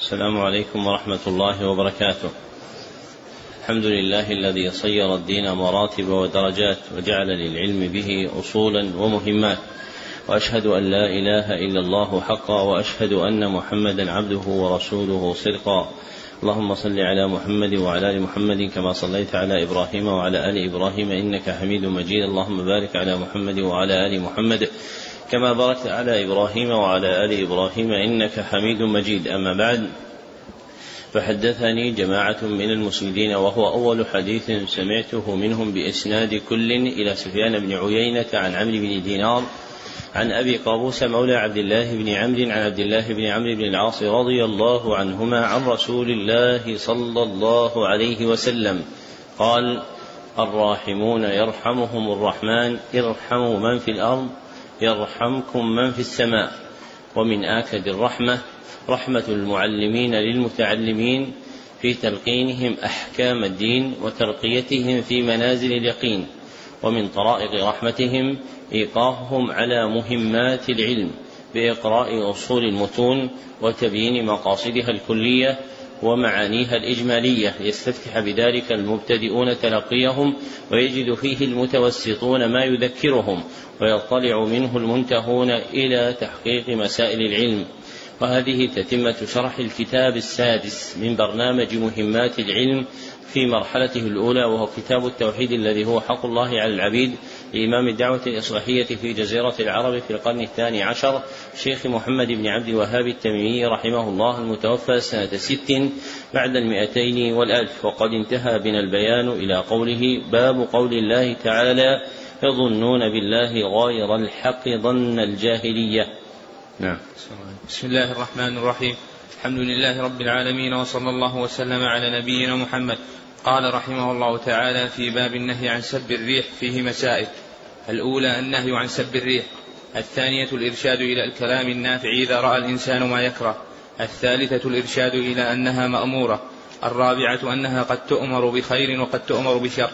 السلام عليكم ورحمة الله وبركاته. الحمد لله الذي صير الدين مراتب ودرجات وجعل للعلم به أصولا ومهمات. وأشهد أن لا إله إلا الله حقا وأشهد أن محمدا عبده ورسوله صدقا. اللهم صل على محمد وعلى آل محمد كما صليت على إبراهيم وعلى آل إبراهيم إنك حميد مجيد اللهم بارك على محمد وعلى آل محمد كما باركت على إبراهيم وعلى آل إبراهيم إنك حميد مجيد. أما بعد فحدثني جماعة من المسلمين وهو أول حديث سمعته منهم بإسناد كل إلى سفيان بن عيينة عن عمرو بن دينار عن أبي قابوس مولى عبد الله بن عمرو عن عبد الله بن عمرو بن العاص رضي الله عنهما عن رسول الله صلى الله عليه وسلم. قال الراحمون يرحمهم الرحمن ارحموا من في الأرض يرحمكم من في السماء ومن آكد الرحمة. رحمة المعلمين للمتعلمين في تلقينهم أحكام الدين وترقيتهم في منازل اليقين ومن طرائق رحمتهم إيقافهم على مهمات العلم بإقراء أصول المتون وتبيين مقاصدها الكلية ومعانيها الإجمالية يستفتح بذلك المبتدئون تلقيهم ويجد فيه المتوسطون ما يذكرهم ويطلع منه المنتهون إلى تحقيق مسائل العلم. وهذه تتمة شرح الكتاب السادس من برنامج مهمات العلم في مرحلته الأولى وهو كتاب التوحيد الذي هو حق الله على العبيد لإمام الدعوة الإصلاحية في جزيرة العرب في القرن الثاني عشر شيخ محمد بن عبد الوهاب التميمي رحمه الله المتوفى سنة ست بعد المئتين والألف. وقد انتهى بنا البيان إلى قوله باب قول الله تعالى يظنون بالله غير الحق ظن الجاهلية. نعم. بسم الله الرحمن الرحيم. الحمد لله رب العالمين وصلى الله وسلم على نبينا محمد. قال رحمه الله تعالى في باب النهي عن سب الريح فيه مسائل. الأولى النهي عن سب الريح الثانية الإرشاد إلى الكلام النافع إذا رأى الإنسان ما يكره الثالثة الإرشاد إلى أنها مأمورة الرابعة أنها قد تؤمر بخير وقد تؤمر بشر.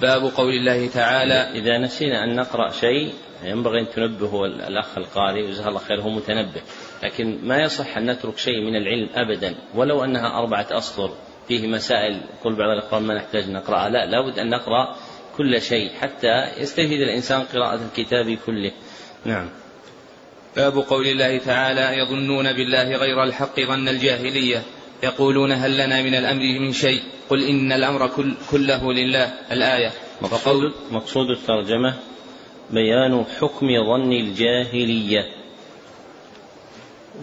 باب قول الله تعالى إذا نسينا أن نقرأ شيء ينبغي أن تنبه الأخ القارئ جزاه الله خير هو متنبه. لكن ما يصح أن نترك شيء من العلم أبدا ولو أنها أربعة أسطر فيه مسائل قل بعض الأقوال ما نحتاج نقرأها. لا لابد أن نقرأ كل شيء حتى يستفيد الإنسان قراءة الكتاب كله. نعم. باب قول الله تعالى يظنون بالله غير الحق ظن الجاهلية. يقولون هل لنا من الأمر من شيء؟ قل إن الأمر كل كله لله. الآية. مقصود, مقصود الترجمة بيان حكم ظن الجاهلية.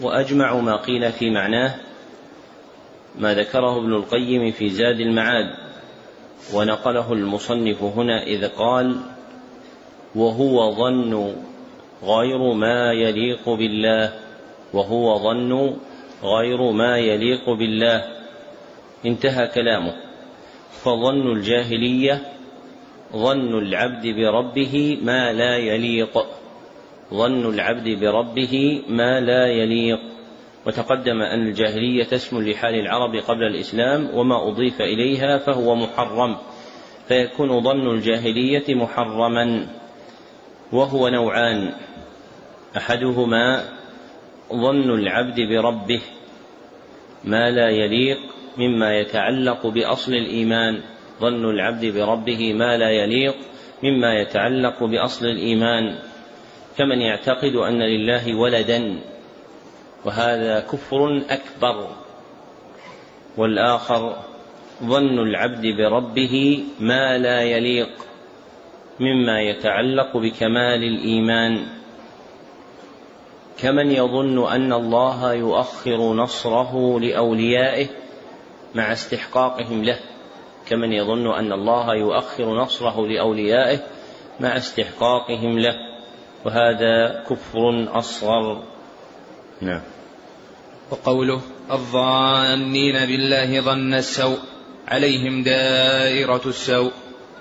وأجمع ما قيل في معناه ما ذكره ابن القيم في زاد المعاد. ونقله المصنف هنا إذ قال وهو ظن غير ما يليق بالله وهو ظن غير ما يليق بالله. انتهى كلامه. فظن الجاهلية ظن العبد بربه ما لا يليق. ظن العبد بربه ما لا يليق. وتقدم أن الجاهلية اسم لحال العرب قبل الإسلام وما أضيف إليها فهو محرم فيكون ظن الجاهلية محرما وهو نوعان. أحدهما ظن العبد بربه ما لا يليق مما يتعلق بأصل الإيمان ظن العبد بربه ما لا يليق مما يتعلق بأصل الإيمان. كمن يعتقد أن لله ولدا وهذا كفر أكبر. والآخر ظن العبد بربه ما لا يليق مما يتعلق بكمال الإيمان. كمن يظن أن الله يؤخر نصره لأوليائه مع استحقاقهم له. كمن يظن أن الله يؤخر نصره لأوليائه مع استحقاقهم له. وهذا كفر أصغر. نعم. وقوله الظانين بالله ظن السوء عليهم دائرة السوء.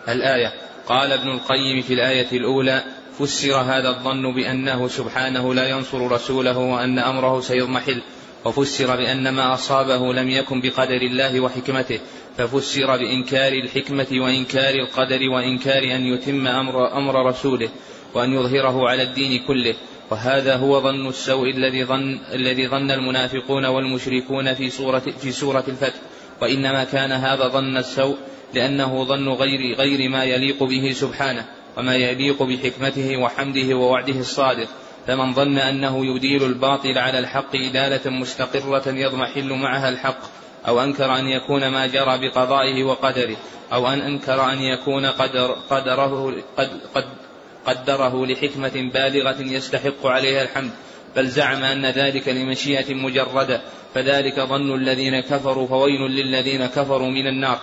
الآية قال ابن القيم في الآية الأولى فسر هذا الظن بأنه سبحانه لا ينصر رسوله وأن أمره سيضمحل. وفسر بأن ما أصابه لم يكن بقدر الله وحكمته. ففسر بإنكار الحكمة وإنكار القدر وإنكار أن يتم أمر, أمر رسوله وأن يظهره على الدين كله. وهذا هو ظن السوء الذي ظن الذي ظن المنافقون والمشركون في سورة في سورة الفتح. وإنما كان هذا ظن السوء لأنه ظن غير غير ما يليق به سبحانه وما يليق بحكمته وحمده ووعده الصادق. فمن ظن أنه يديل الباطل على الحق إدالة مستقرة يضمحل معها الحق أو أنكر أن يكون ما جرى بقضائه وقدره أو أن أنكر أن يكون قدر قدره قد قد قدره لحكمة بالغة يستحق عليها الحمد بل زعم أن ذلك لمشيئة مجردة فذلك ظن الذين كفروا فويل للذين كفروا من النار.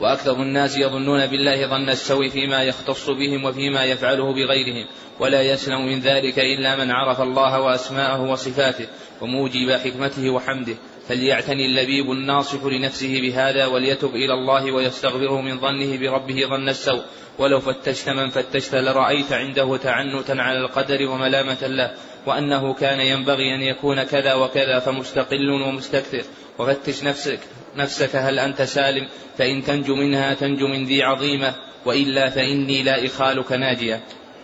وأكثر الناس يظنون بالله ظن السوء فيما يختص بهم وفيما يفعله بغيرهم ولا يسلم من ذلك إلا من عرف الله وأسماءه وصفاته وموجب حكمته وحمده. فليعتني اللبيب الناصح لنفسه بهذا وليتب إلى الله ويستغفره من ظنه بربه ظن السوء. ولو فتشت من فتشت لرأيت عنده تعنتا على القدر وملامة له. وأنه كان ينبغي أن يكون كذا وكذا فمستقل ومستكثر. وفتش نفسك نفسك هل أنت سالم؟ فإن تنجو منها تنجو من ذي عظيمة. وإلا فإني لا إخالك ناجية.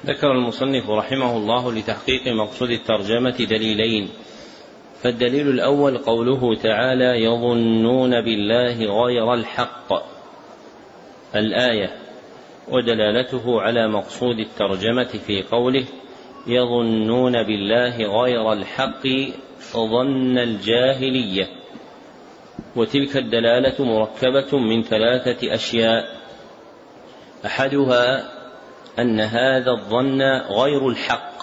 ذكر المصنف رحمه الله لتحقيق مقصود الترجمة دليلين. فالدليل الأول قوله تعالى يظنون بالله غير الحق. الآية ودلالته على مقصود الترجمة في قوله يظنون بالله غير الحق ظن الجاهلية. وتلك الدلالة مركبة من ثلاثة أشياء. أحدها أن هذا الظن غير الحق.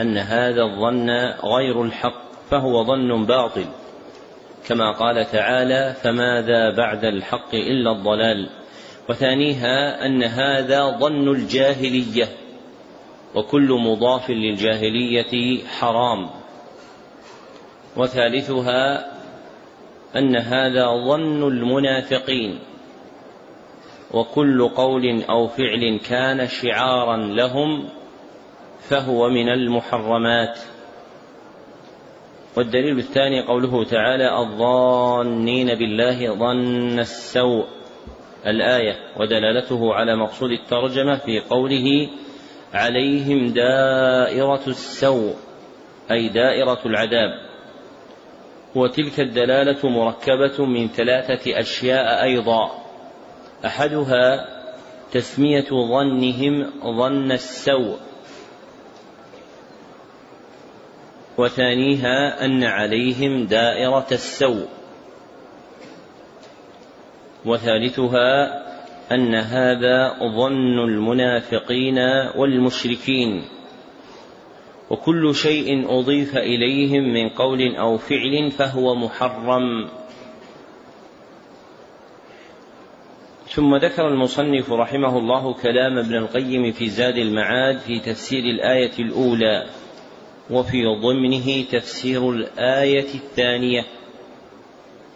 أن هذا الظن غير الحق. فهو ظن باطل. كما قال تعالى فماذا بعد الحق إلا الضلال؟ وثانيها أن هذا ظن الجاهلية. وكل مضاف للجاهلية حرام. وثالثها أن هذا ظن المنافقين. وكل قول أو فعل كان شعارا لهم فهو من المحرمات. والدليل الثاني قوله تعالى الظانين بالله ظن السوء. الآية ودلالته على مقصود الترجمة في قوله عليهم دائرة السوء أي دائرة العذاب. وتلك الدلالة مركبة من ثلاثة أشياء أيضا. أحدها تسمية ظنهم ظن السوء. وثانيها أن عليهم دائرة السوء. وثالثها أن هذا ظن المنافقين والمشركين. وكل شيء أضيف إليهم من قول أو فعل فهو محرم. ثم ذكر المصنف رحمه الله كلام ابن القيم في زاد المعاد في تفسير الآية الأولى. وفي ضمنه تفسير الآية الثانية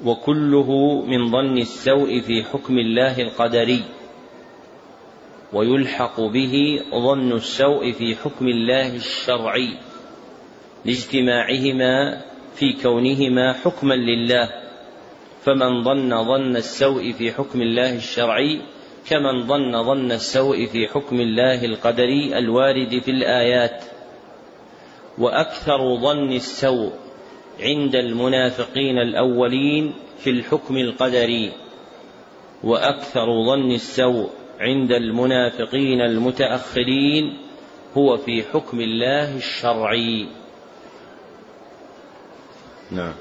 وكله من ظن السوء في حكم الله القدري ويلحق به ظن السوء في حكم الله الشرعي لاجتماعهما في كونهما حكما لله فمن ظن ظن السوء في حكم الله الشرعي كمن ظن ظن السوء في حكم الله القدري الوارد في الآيات. وأكثر ظن السوء عند المنافقين الأولين في الحكم القدري. وأكثر ظن السوء عند المنافقين المتأخرين هو في حكم الله الشرعي. نعم.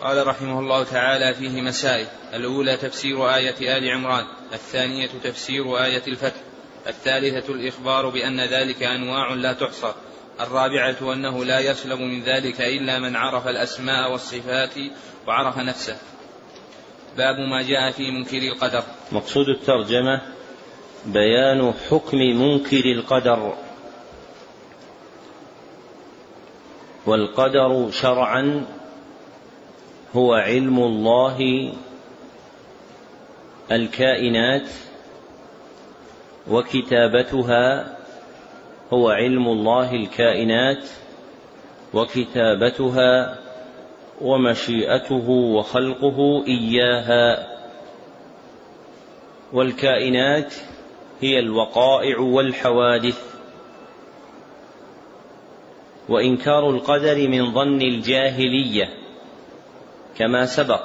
قال رحمه الله تعالى فيه مسائل. الأولى تفسير آية آل عمران الثانية تفسير آية الفتح. الثالثة الإخبار بأن ذلك أنواع لا تحصى. الرابعة أنه لا يسلم من ذلك إلا من عرف الأسماء والصفات وعرف نفسه. باب ما جاء في منكر القدر. مقصود الترجمة بيان حكم منكر القدر. والقدر شرعا هو علم الله الكائنات وكتابتها هو علم الله الكائنات وكتابتها ومشيئته وخلقه إياها. والكائنات هي الوقائع والحوادث. وإنكار القدر من ظن الجاهلية كما سبق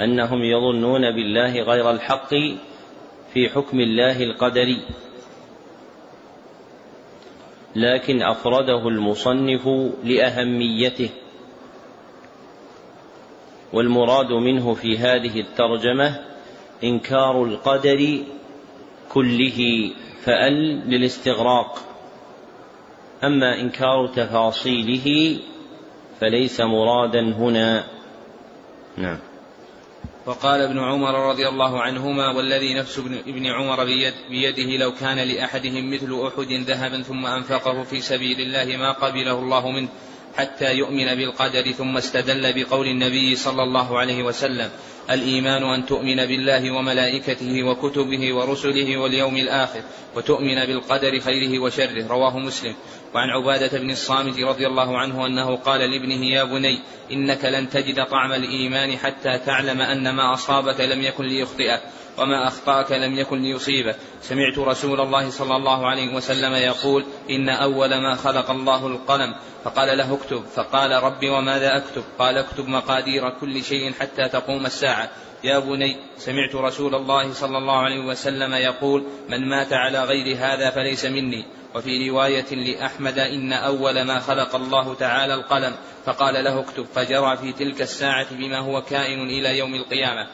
أنهم يظنون بالله غير الحق في حكم الله القدري. لكن أفرده المصنف لأهميته. والمراد منه في هذه الترجمة إنكار القدر كله فأل للاستغراق. أما إنكار تفاصيله فليس مرادا هنا. نعم. وقال ابن عمر رضي الله عنهما والذي نفس ابن عمر بيد بيده لو كان لأحدهم مثل أحد ذهبا ثم أنفقه في سبيل الله ما قبله الله منه حتى يؤمن بالقدر ثم استدل بقول النبي صلى الله عليه وسلم الإيمان أن تؤمن بالله وملائكته وكتبه ورسله واليوم الآخر وتؤمن بالقدر خيره وشره رواه مسلم وعن عبادة بن الصامت رضي الله عنه أنه قال لابنه يا بني إنك لن تجد طعم الإيمان حتى تعلم أن ما أصابك لم يكن ليخطئك وما أخطأك لم يكن ليصيبك. سمعت رسول الله صلى الله عليه وسلم يقول إن أول ما خلق الله القلم. فقال له اكتب. فقال رب وماذا أكتب؟ قال اكتب مقادير كل شيء حتى تقوم الساعة. يا بني سمعت رسول الله صلى الله عليه وسلم يقول من مات على غير هذا فليس مني. وفي رواية لأحمد إن أول ما خلق الله تعالى القلم فقال له اكتب فجرى في تلك الساعة بما هو كائن إلى يوم القيامة.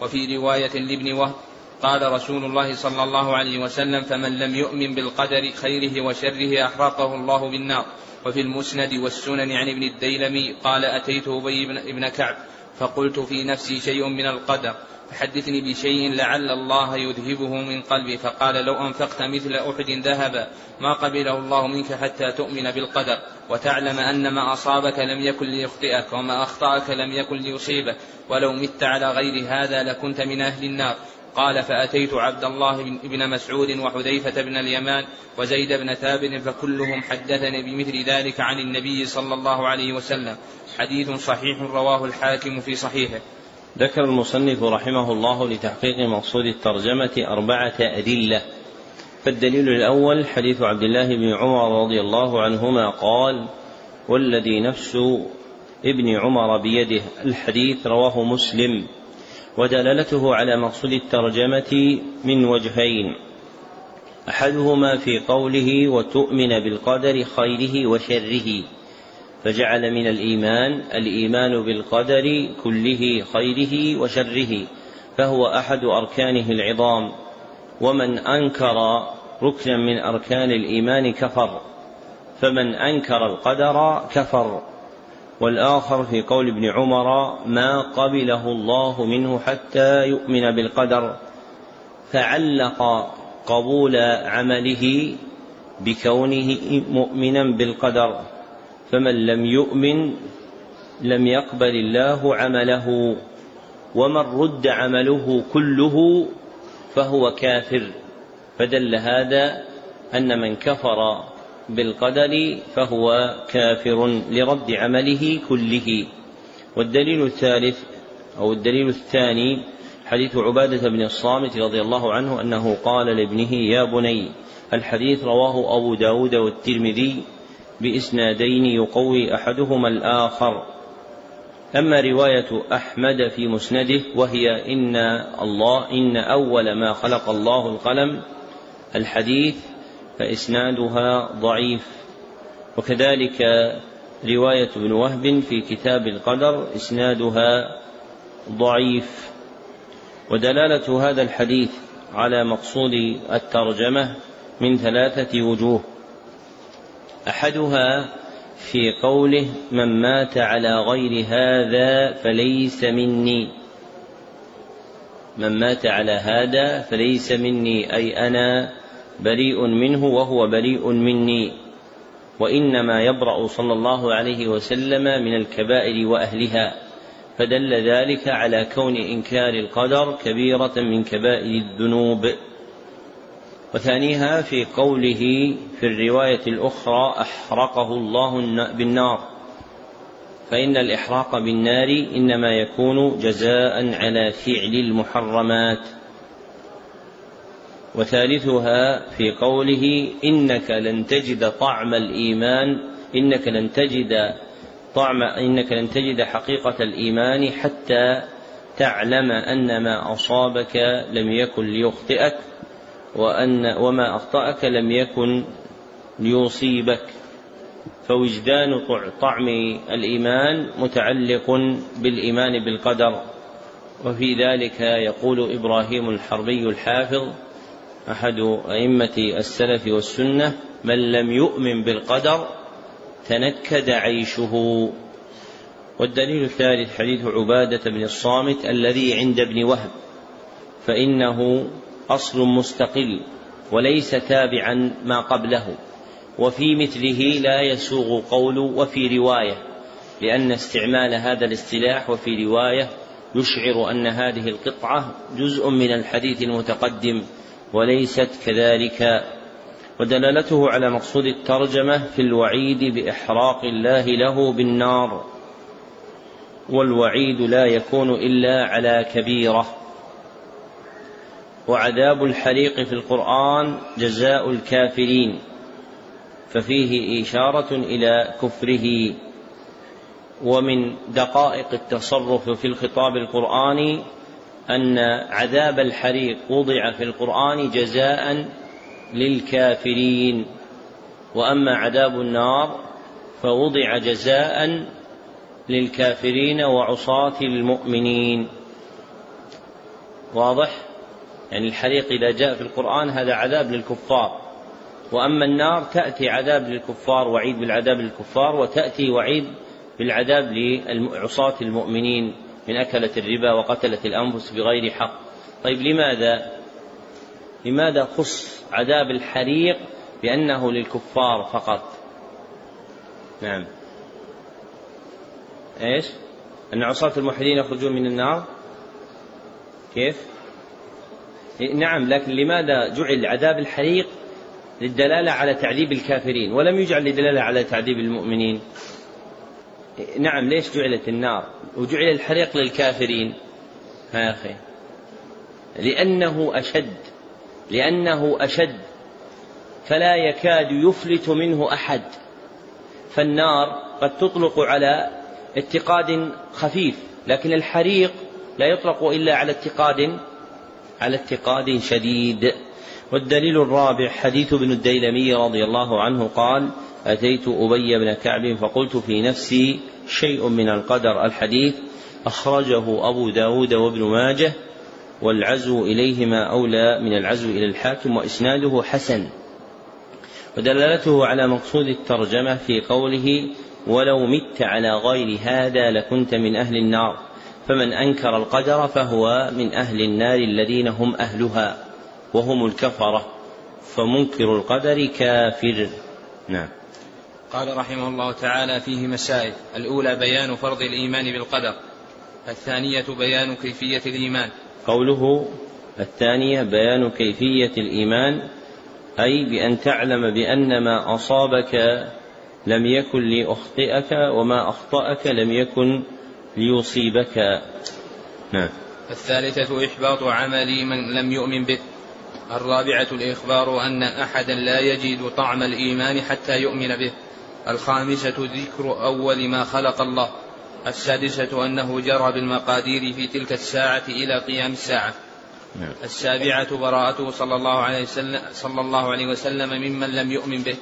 وفي رواية لابن وهب قال رسول الله صلى الله عليه وسلم فمن لم يؤمن بالقدر خيره وشره أحرقه الله بالنار. وفي المسند والسنن عن ابن الديلمي قال أتيت أبي بن كعب. فقلت في نفسي شيء من القدر فحدثني بشيء لعل الله يذهبه من قلبي فقال لو أنفقت مثل أحد ذهبا ما قبله الله منك حتى تؤمن بالقدر وتعلم أن ما أصابك لم يكن ليخطئك وما أخطأك لم يكن ليصيبك ولو مت على غير هذا لكنت من أهل النار. قال فأتيت عبد الله بن مسعود وحذيفة بن اليمان وزيد بن ثابت فكلهم حدثني بمثل ذلك عن النبي صلى الله عليه وسلم. حديث صحيح رواه الحاكم في صحيحه. ذكر المصنف رحمه الله لتحقيق مقصود الترجمة أربعة أدلة. فالدليل الأول حديث عبد الله بن عمر رضي الله عنهما قال والذي نفس ابن عمر بيده. الحديث رواه مسلم. ودلالته على مقصود الترجمة من وجهين. أحدهما في قوله وتؤمن بالقدر خيره وشره. فجعل من الإيمان الإيمان بالقدر كله خيره وشره فهو أحد أركانه العظام. ومن أنكر ركنا من أركان الإيمان كفر فمن أنكر القدر كفر. والآخر في قول ابن عمر ما قبله الله منه حتى يؤمن بالقدر فعلق قبول عمله بكونه مؤمنا بالقدر. فمن لم يؤمن لم يقبل الله عمله ومن رد عمله كله فهو كافر. فدل هذا أن من كفر بالقدر فهو كافر لرد عمله كله. والدليل الثالث أو الدليل الثاني حديث عبادة بن الصامت رضي الله عنه أنه قال لابنه يا بني الحديث رواه أبو داود والترمذي بإسنادين يقوي أحدهما الآخر. أما رواية أحمد في مسنده وهي إن الله إن أول ما خلق الله القلم الحديث فإسنادها ضعيف. وكذلك رواية ابن وهب في كتاب القدر إسنادها ضعيف. ودلالة هذا الحديث على مقصود الترجمة من ثلاثة وجوه. أحدها في قوله من مات على غير هذا فليس مني. من مات على هذا فليس مني أي أنا بريء منه وهو بريء مني. وإنما يبرأ صلى الله عليه وسلم من الكبائر وأهلها فدل ذلك على كون إنكار القدر كبيرة من كبائر الذنوب. وثانيها في قوله في الرواية الأخرى أحرقه الله بالنار. فإن الإحراق بالنار إنما يكون جزاء على فعل المحرمات. وثالثها في قوله إنك لن تجد طعم الإيمان إنك لن تجد طعم إنك لن تجد حقيقة الإيمان حتى تعلم أن ما أصابك لم يكن ليخطئك. وأن وما أخطأك لم يكن ليصيبك. فوجدان طعم الإيمان متعلق بالإيمان بالقدر. وفي ذلك يقول إبراهيم الحربي الحافظ أحد أئمة السلف والسنة من لم يؤمن بالقدر تنكد عيشه. والدليل الثالث حديث عبادة بن الصامت الذي عند ابن وهب فإنه أصل مستقل وليس تابعا ما قبله وفي مثله لا يسوغ قول وفي رواية لأن استعمال هذا الاصطلاح وفي رواية يشعر أن هذه القطعة جزء من الحديث المتقدم وليست كذلك. ودلالته على مقصود الترجمة في الوعيد بإحراق الله له بالنار والوعيد لا يكون إلا على كبيرة. وعذاب الحريق في القرآن جزاء الكافرين ففيه إشارة إلى كفره ومن دقائق التصرف في الخطاب القرآني أن عذاب الحريق وضع في القرآن جزاء للكافرين وأما عذاب النار فوضع جزاء للكافرين وعصاة المؤمنين. واضح؟ يعني الحريق إذا جاء في القرآن هذا عذاب للكفار. وأما النار تأتي عذاب للكفار وعيد بالعذاب للكفار وتأتي وعيد بالعذاب لعصاة المؤمنين من أكلة الربا وقتلة الأنفس بغير حق. طيب لماذا؟ لماذا خص عذاب الحريق بأنه للكفار فقط؟ نعم. إيش؟ أن عصاة الموحدين يخرجون من النار؟ كيف؟ نعم لكن لماذا جعل عذاب الحريق للدلالة على تعذيب الكافرين ولم يجعل للدلالة على تعذيب المؤمنين؟ نعم ليش جعلت النار؟ وجعل الحريق للكافرين؟ يا أخي. لأنه أشد لأنه أشد. فلا يكاد يفلت منه أحد. فالنار قد تطلق على اتقاد خفيف لكن الحريق لا يطلق إلا على اتقاد على اتقاد شديد. والدليل الرابع حديث ابن الديلمي رضي الله عنه قال أتيت أبي بن كعب فقلت في نفسي شيء من القدر. الحديث أخرجه أبو داود وابن ماجه والعزو إليهما أولى من العزو إلى الحاكم وإسناده حسن. ودلالته على مقصود الترجمة في قوله ولو مت على غير هذا لكنت من أهل النار فمن أنكر القدر فهو من أهل النار الذين هم أهلها وهم الكفرة فمنكر القدر كافر. نعم. قال رحمه الله تعالى فيه مسائل. الأولى بيان فرض الإيمان بالقدر الثانية بيان كيفية الإيمان. قوله الثانية بيان كيفية الإيمان أي بأن تعلم بأن ما أصابك لم يكن ليخطئك وما أخطأك لم يكن ليصيبك. نعم. الثالثة إحباط عمل من لم يؤمن به. الرابعة الإخبار أن أحدا لا يجد طعم الإيمان حتى يؤمن به. الخامسة ذكر أول ما خلق الله. السادسة أنه جرى بالمقادير في تلك الساعة إلى قيام الساعة. نعم. السابعة براءته صلى الله عليه وسلم صلى الله عليه وسلم ممن لم يؤمن به.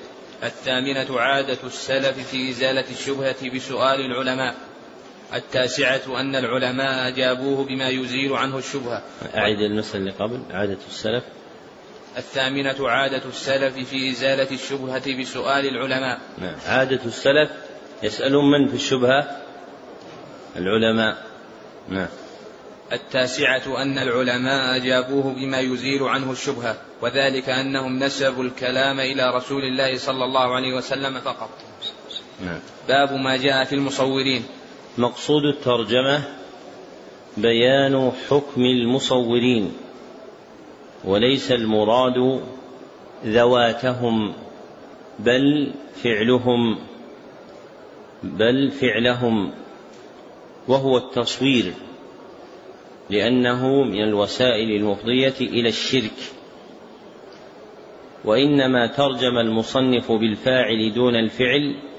الثامنة عادة السلف في إزالة الشبهة بسؤال العلماء. التاسعة أن العلماء أجابوه بما يزيل عنه الشبهة. أعيد المسألة اللي قبل عادة السلف. الثامنة عادة السلف في إزالة الشبهة بسؤال العلماء. نعم. عادة السلف يسألون من في الشبهة؟ العلماء. نعم. التاسعة أن العلماء أجابوه بما يزيل عنه الشبهة وذلك أنهم نسبوا الكلام إلى رسول الله صلى الله عليه وسلم فقط. نعم. باب ما جاء في المصورين. مقصود الترجمة بيان حكم المصورين وليس المراد ذواتهم بل فعلهم بل فعلهم وهو التصوير لأنه من الوسائل المفضية إلى الشرك. وإنما ترجم المصنف بالفاعل دون الفعل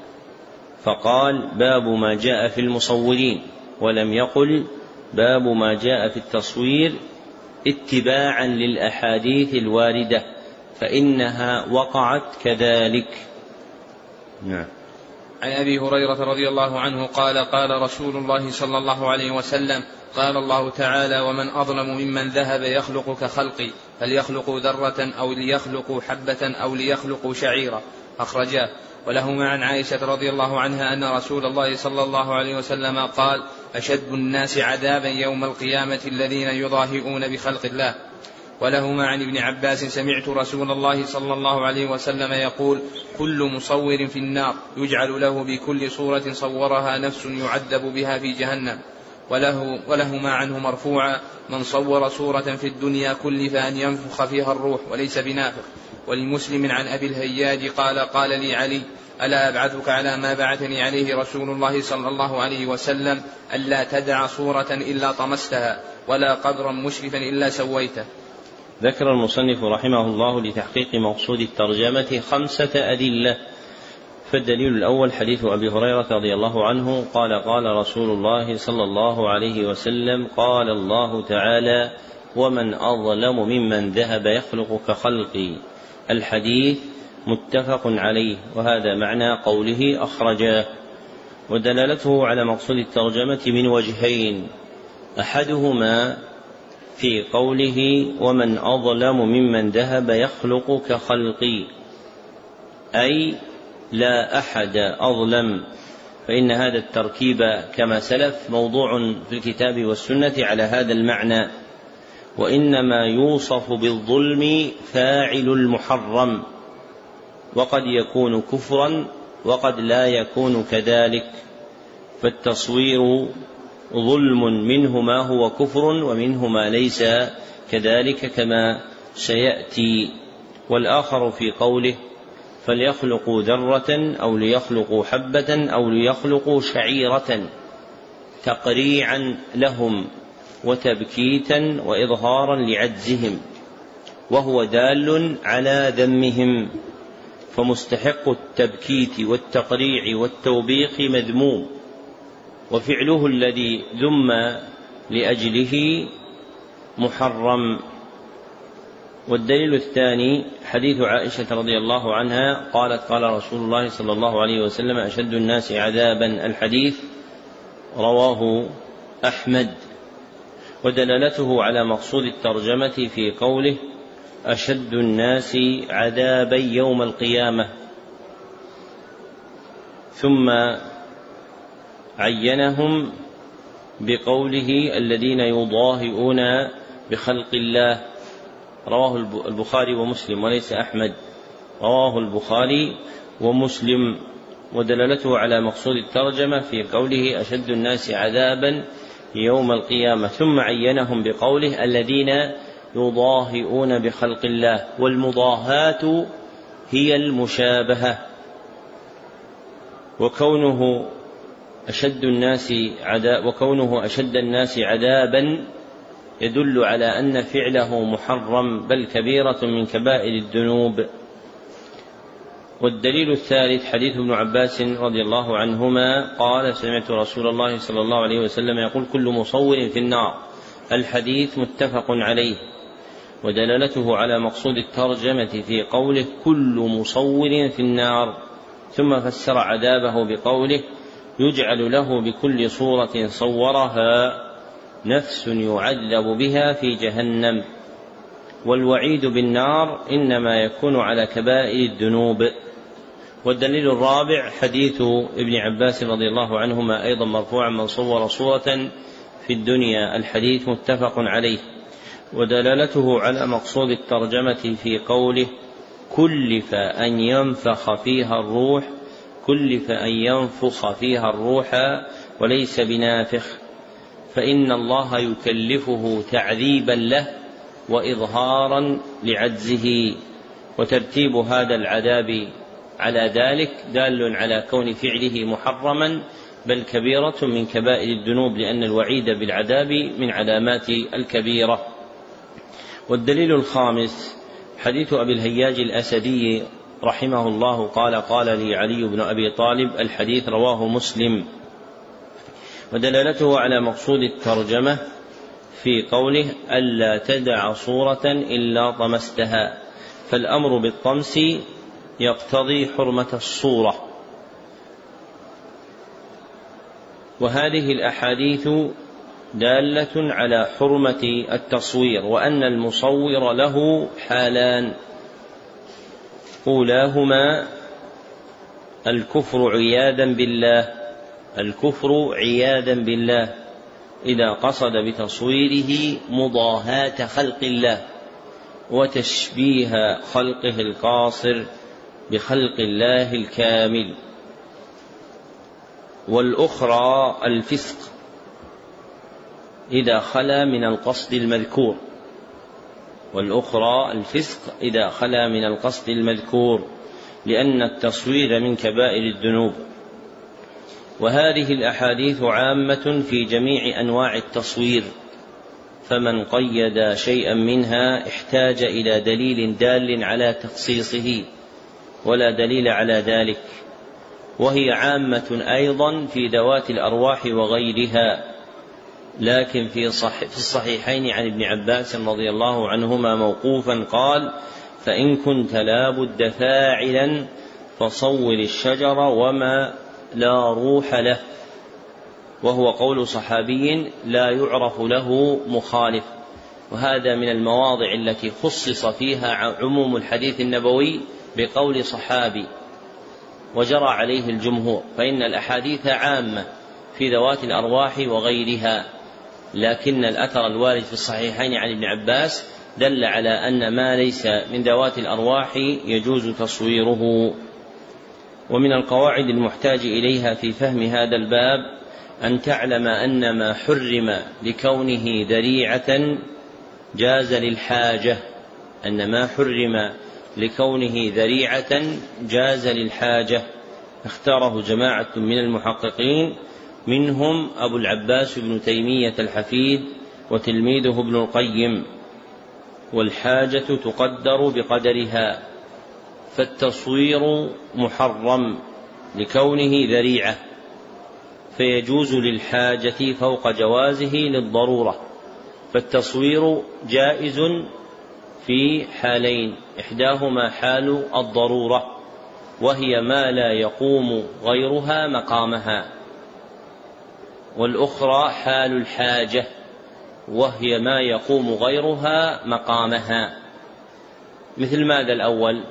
فقال باب ما جاء في المصورين ولم يقل باب ما جاء في التصوير اتباعا للأحاديث الواردة فإنها وقعت كذلك. نعم. عن أبي هريرة رضي الله عنه قال قال رسول الله صلى الله عليه وسلم قال الله تعالى ومن أظلم ممن ذهب يخلق كخلقي فليخلقوا ذرة أو ليخلقوا حبة أو ليخلقوا شعيرا. أخرجاه ولهما عن عائشة رضي الله عنها أن رسول الله صلى الله عليه وسلم قال أشد الناس عذابا يوم القيامة الذين يضاهئون بخلق الله. ولهما عن ابن عباس سمعت رسول الله صلى الله عليه وسلم يقول كل مصور في النار يجعل له بكل صورة صورها نفس يعذب بها في جهنم. وله ولهما عنه مرفوعا. من صور صورة في الدنيا كلف أن ينفخ فيها الروح وليس بنافخ. ولمسلم عن أبي الهياج قال قال لي علي ألا أبعثك على ما بعثني عليه رسول الله صلى الله عليه وسلم ألا تدع صورة إلا طمستها ولا قبرا مشرفا إلا سويته. ذكر المصنف رحمه الله لتحقيق مقصود الترجمة خمسة أدلة فالدليل الأول حديث أبي هريرة رضي الله عنه قال قال رسول الله صلى الله عليه وسلم قال الله تعالى ومن أظلم ممن ذهب يخلق كخلقي الحديث متفق عليه وهذا معنى قوله أخرجاه ودلالته على مقصود الترجمة من وجهين أحدهما في قوله ومن أظلم ممن ذهب يخلق كخلقي أي لا أحد أظلم فإن هذا التركيب كما سلف موضوع في الكتاب والسنة على هذا المعنى وإنما يوصف بالظلم فاعل المحرم وقد يكون كفرا وقد لا يكون كذلك فالتصوير ظلم منه ما هو كفر ومنه ما ليس كذلك كما سيأتي والآخر في قوله فليخلقوا ذرة أو ليخلقوا حبة أو ليخلقوا شعيرة تقريعا لهم وتبكيتا واظهارا لعجزهم وهو دال على ذمهم فمستحق التبكيت والتقريع والتوبيخ مذموم وفعله الذي ذم لأجله محرم والدليل الثاني حديث عائشة رضي الله عنها قالت قال رسول الله صلى الله عليه وسلم أشد الناس عذابا. الحديث رواه أحمد. ودلالته على مقصود الترجمة في قوله أشد الناس عذابا يوم القيامة. ثم عينهم بقوله الذين يضاهئون بخلق الله رواه البخاري ومسلم وليس أحمد. رواه البخاري ومسلم ودلالته على مقصود الترجمة في قوله أشد الناس عذابا يوم القيامة. ثم عينهم بقوله الذين يضاهئون بخلق الله والمضاهاة هي المشابهة. وكونه أشد الناس عذاب وكونه أشد الناس عذابا يدل على أن فعله محرم بل كبيرة من كبائر الذنوب. والدليل الثالث حديث ابن عباس رضي الله عنهما قال سمعت رسول الله صلى الله عليه وسلم يقول كل مصور في النار. الحديث متفق عليه ودلالته على مقصود الترجمة في قوله كل مصور في النار. ثم فسر عذابه بقوله يجعل له بكل صورة صورها. نفس يعذب بها في جهنم. والوعيد بالنار إنما يكون على كبائر الذنوب. والدليل الرابع حديث ابن عباس رضي الله عنهما أيضا مرفوعا من صور صورة في الدنيا. الحديث متفق عليه. ودلالته على مقصود الترجمة في قوله كلف أن ينفخ فيها الروح كلف أن ينفخ فيها الروح وليس بنافخ. فإن الله يكلفه تعذيبا له وإظهارا لعجزه. وترتيب هذا العذاب على ذلك دال على كون فعله محرما بل كبيرة من كبائر الذنوب لأن الوعيد بالعذاب من علامات الكبيرة. والدليل الخامس حديث أبي الهياج الأسدي رحمه الله قال قال لي علي بن أبي طالب الحديث رواه مسلم. ودلالته على مقصود الترجمة في قوله ألا تدع صورة إلا طمستها فالأمر بالطمس يقتضي حرمة الصورة. وهذه الأحاديث دالة على حرمة التصوير وأن المصور له حالان. أولاهما الكفر عياذا بالله الكفر عياذا بالله إذا قصد بتصويره مضاهاة خلق الله وتشبيه خلقه القاصر بخلق الله الكامل. والأخرى الفسق إذا خلا من القصد المذكور. والأخرى الفسق إذا خلا من القصد المذكور لأن التصوير من كبائر الذنوب. وهذه الأحاديث عامة في جميع أنواع التصوير فمن قيد شيئا منها احتاج إلى دليل دال على تخصيصه ولا دليل على ذلك وهي عامة أيضا في ذوات الأرواح وغيرها لكن في, صح في الصحيحين عن ابن عباس رضي الله عنهما موقوفا قال فإن كنت لابد فاعلا فصور الشجر وما لا روح له وهو قول صحابي لا يعرف له مخالف. وهذا من المواضع التي خصص فيها عموم الحديث النبوي بقول صحابي وجرى عليه الجمهور. فإن الأحاديث عامة في ذوات الأرواح وغيرها لكن الأثر الوارد في الصحيحين عن ابن عباس دل على أن ما ليس من ذوات الأرواح يجوز تصويره. ومن القواعد المحتاج إليها في فهم هذا الباب أن تعلم أن ما حرم لكونه ذريعة جاز للحاجة أن ما حرم لكونه ذريعة جاز للحاجة. اختاره جماعة من المحققين منهم أبو العباس بن تيمية الحفيد وتلميذه ابن القيم. والحاجة تقدر بقدرها. فالتصوير محرم لكونه ذريعة فيجوز للحاجة فوق جوازه للضرورة فالتصوير جائز في حالين إحداهما حال الضرورة وهي ما لا يقوم غيرها مقامها والأخرى حال الحاجة وهي ما يقوم غيرها مقامها. مثل ماذا الأول؟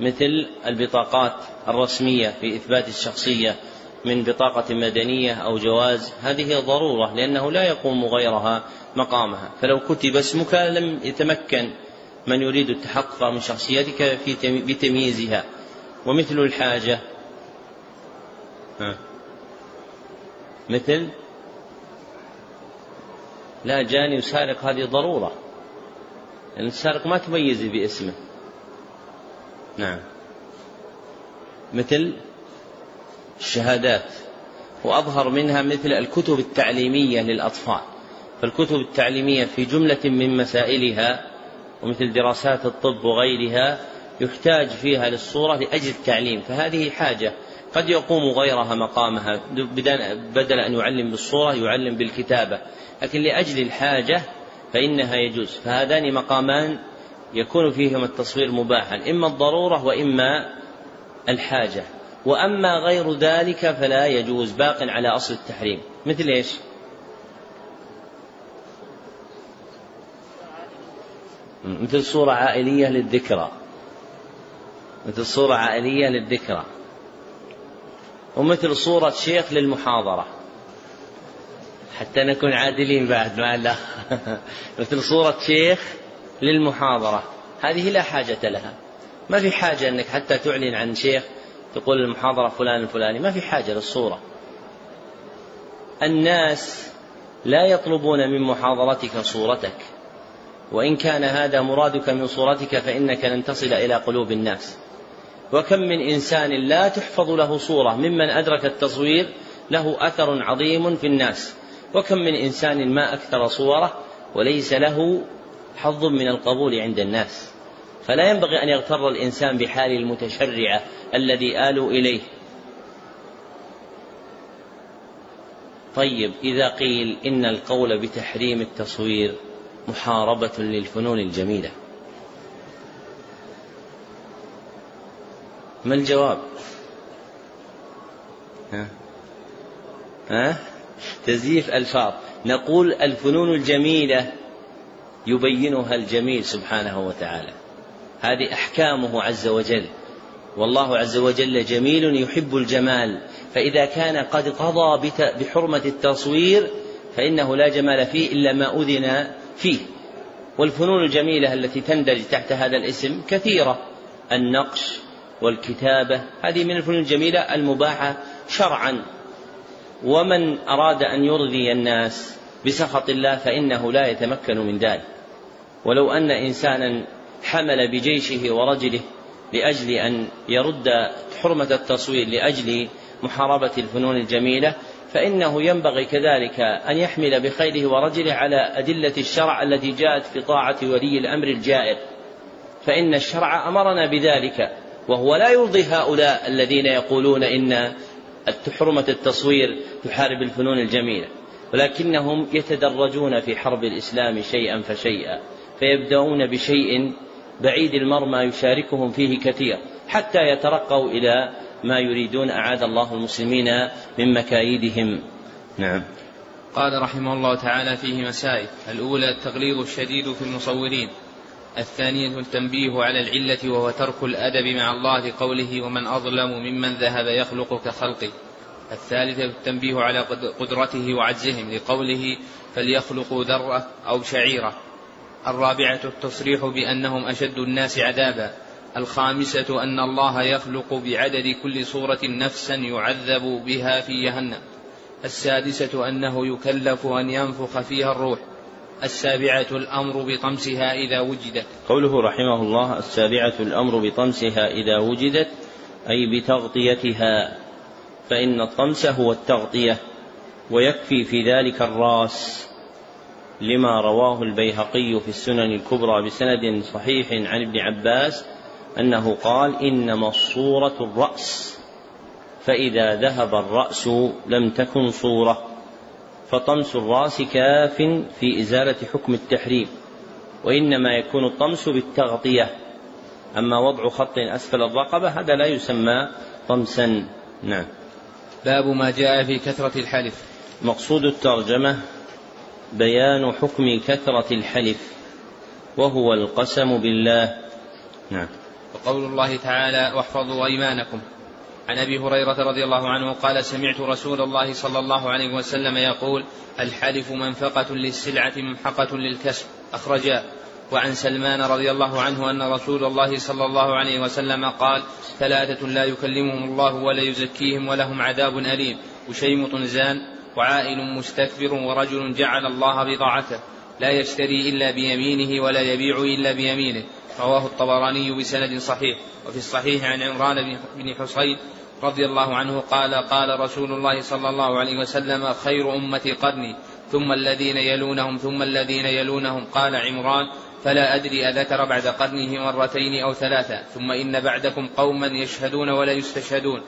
مثل البطاقات الرسمية في إثبات الشخصية من بطاقة مدنية أو جواز هذه ضرورة لأنه لا يقوم غيرها مقامها. فلو كتب اسمك لم يتمكن من يريد التحقق من شخصيتك في بتمييزها. ومثل الحاجة مثل لا جاني وسارق هذه ضرورة. لأن السارق ما تميز باسمه. نعم. مثل الشهادات وأظهر منها مثل الكتب التعليمية للأطفال. فالكتب التعليمية في جملة من مسائلها ومثل دراسات الطب وغيرها يحتاج فيها للصورة لأجل التعليم. فهذه حاجة. قد يقوم غيرها مقامها بدل أن يعلم بالصورة يعلم بالكتابة. لكن لأجل الحاجة فإنها يجوز. فهذان مقامان يكون فيهما التصوير مباحا إما الضرورة وإما الحاجة. وأما غير ذلك فلا يجوز باق على أصل التحريم. مثل إيش؟ مثل صورة عائلية للذكرى. مثل صورة عائلية للذكرى. ومثل صورة شيخ للمحاضرة. حتى نكون عادلين بعد مع الله مثل صورة شيخ للمحاضرة. هذه لا حاجة لها. ما في حاجة أنك حتى تعلن عن شيخ تقول المحاضرة فلان الفلاني. ما في حاجة للصورة. الناس لا يطلبون من محاضرتك صورتك. وإن كان هذا مرادك من صورتك فإنك لن تصل إلى قلوب الناس. وكم من إنسان لا تحفظ له صورة ممن أدرك التصوير له أثر عظيم في الناس. وكم من إنسان ما أكثر صورة وليس له حظ من القبول عند الناس فلا ينبغي أن يغتر الإنسان بحال المتشرعة الذي آلوا إليه طيب إذا قيل إن القول بتحريم التصوير محاربة للفنون الجميلة ما الجواب؟ ها؟ ها؟ تزييف ألفاظ نقول الفنون الجميلة يبينها الجميل سبحانه وتعالى. هذه أحكامه عز وجل. والله عز وجل جميل يحب الجمال. فإذا كان قد قضى بحرمة التصوير فإنه لا جمال فيه إلا ما أذن فيه. والفنون الجميلة التي تندرج تحت هذا الاسم كثيرة. النقش والكتابة هذه من الفنون الجميلة المباحة شرعا. ومن أراد أن يرضي الناس بسخط الله فإنه لا يتمكن من ذلك. ولو أن إنسانا حمل بجيشه ورجله لأجل أن يرد حرمة التصوير لأجل محاربة الفنون الجميلة فإنه ينبغي كذلك أن يحمل بخيله ورجله على أدلة الشرع التي جاءت في طاعة ولي الأمر الجائر. فإن الشرع أمرنا بذلك وهو لا يرضي هؤلاء الذين يقولون إن حرمة التصوير تحارب الفنون الجميلة ولكنهم يتدرجون في حرب الإسلام شيئا فشيئا. فيبدأون بشيء بعيد المرمى يشاركهم فيه كثير حتى يترقوا إلى ما يريدون أعاد الله المسلمين من مكايدهم. نعم. قال رحمه الله تعالى فيه مسائل الأولى التغليظ الشديد في المصورين. الثانية التنبيه على العلة وهو ترك الأدب مع الله لقوله ومن أظلم ممن ذهب يخلق كخلقه. الثالثة التنبيه على قدرته وعجزهم لقوله فليخلقوا ذرة أو شعيرة. الرابعة التصريح بأنهم أشد الناس عذابا. الخامسة أن الله يخلق بعدد كل صورة نفسا يعذب بها في جهنم. السادسة أنه يكلف أن ينفخ فيها الروح. السابعة الأمر بطمسها إذا وجدت. قوله رحمه الله السابعة الأمر بطمسها إذا وجدت أي بتغطيتها. فإن الطمس هو التغطية ويكفي في ذلك الراس. لما رواه البيهقي في السنن الكبرى بسند صحيح عن ابن عباس أنه قال إنما الصورة الرأس فإذا ذهب الرأس لم تكن صورة فطمس الرأس كاف في إزالة حكم التحريم وإنما يكون الطمس بالتغطية أما وضع خط أسفل الرقبة هذا لا يسمى طمسا. نعم. باب ما جاء في كثرة الحلف. مقصود الترجمة بيان حكم كثرة الحلف وهو القسم بالله. نعم. وقول الله تعالى واحفظوا أيمانكم. عن أبي هريرة رضي الله عنه قال سمعت رسول الله صلى الله عليه وسلم يقول الحلف منفقة للسلعة ممحقة للكسب. اخرجاه وعن سلمان رضي الله عنه أن رسول الله صلى الله عليه وسلم قال ثلاثة لا يكلمهم الله ولا يزكيهم ولهم عذاب أليم. وشيمط زان وعائل مستكبر ورجل جعل الله بضاعته لا يشتري إلا بيمينه ولا يبيع إلا بيمينه. رواه الطبراني بسند صحيح. وفي الصحيح عن عمران بن حصين رضي الله عنه قال قال رسول الله صلى الله عليه وسلم خير أمتي قرني ثم الذين يلونهم ثم الذين يلونهم قال عمران فلا أدري أذكر بعد قرنه مرتين أو ثلاثة ثم إن بعدكم قوما يشهدون ولا يستشهدون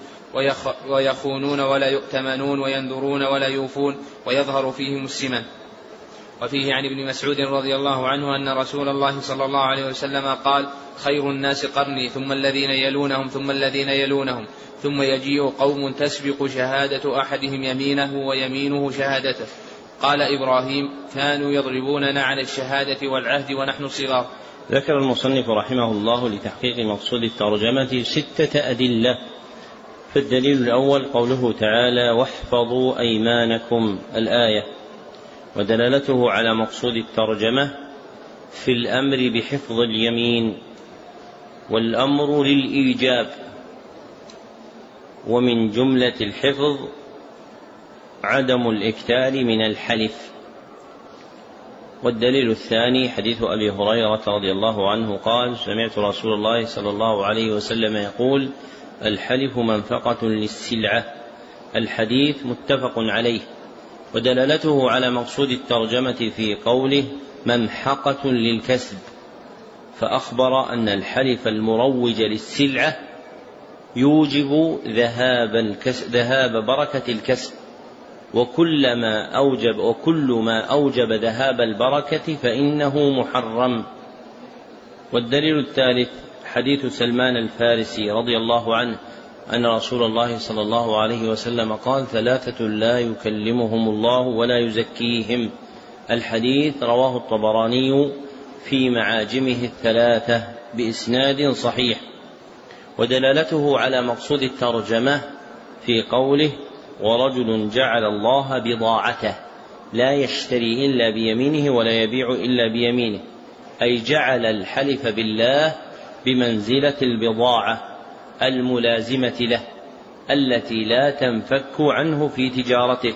ويخونون ولا يؤتمنون وينذرون ولا يوفون ويظهر فيهم السمن وفيه عن ابن مسعود رضي الله عنه أن رسول الله صلى الله عليه وسلم قال خير الناس قرني ثم الذين يلونهم ثم الذين يلونهم ثم يجيء قوم تسبق شهادة أحدهم يمينه ويمينه شهادته. قال إبراهيم كانوا يضربوننا عن الشهادة والعهد ونحن صغار. ذكر المصنف رحمه الله لتحقيق مقصود الترجمة ستة أدلة فالدليل الأول قوله تعالى واحفظوا أيمانكم. الآية. ودلالته على مقصود الترجمة في الأمر بحفظ اليمين والأمر للإيجاب ومن جملة الحفظ عدم الإكثار من الحلف. والدليل الثاني حديث أبي هريرة رضي الله عنه قال سمعت رسول الله صلى الله عليه وسلم يقول الحلف منفقة للسلعة. الحديث متفق عليه ودلالته على مقصود الترجمة في قوله ممحقة للكسب. فأخبر أن الحلف المروج للسلعة يوجب ذهاب الكسب ذهاب بركة الكسب. وكلما أوجب وكل ما أوجب ذهاب البركة فإنه محرم. والدليل الثالث حديث سلمان الفارسي رضي الله عنه أن رسول الله صلى الله عليه وسلم قال ثلاثة لا يكلمهم الله ولا يزكيهم. الحديث رواه الطبراني في معاجمه الثلاثة بإسناد صحيح ودلالته على مقصود الترجمة في قوله ورجل جعل الله بضاعته لا يشتري إلا بيمينه ولا يبيع إلا بيمينه. أي جعل الحلف بالله بمنزلة البضاعة الملازمة له التي لا تنفك عنه في تجارته.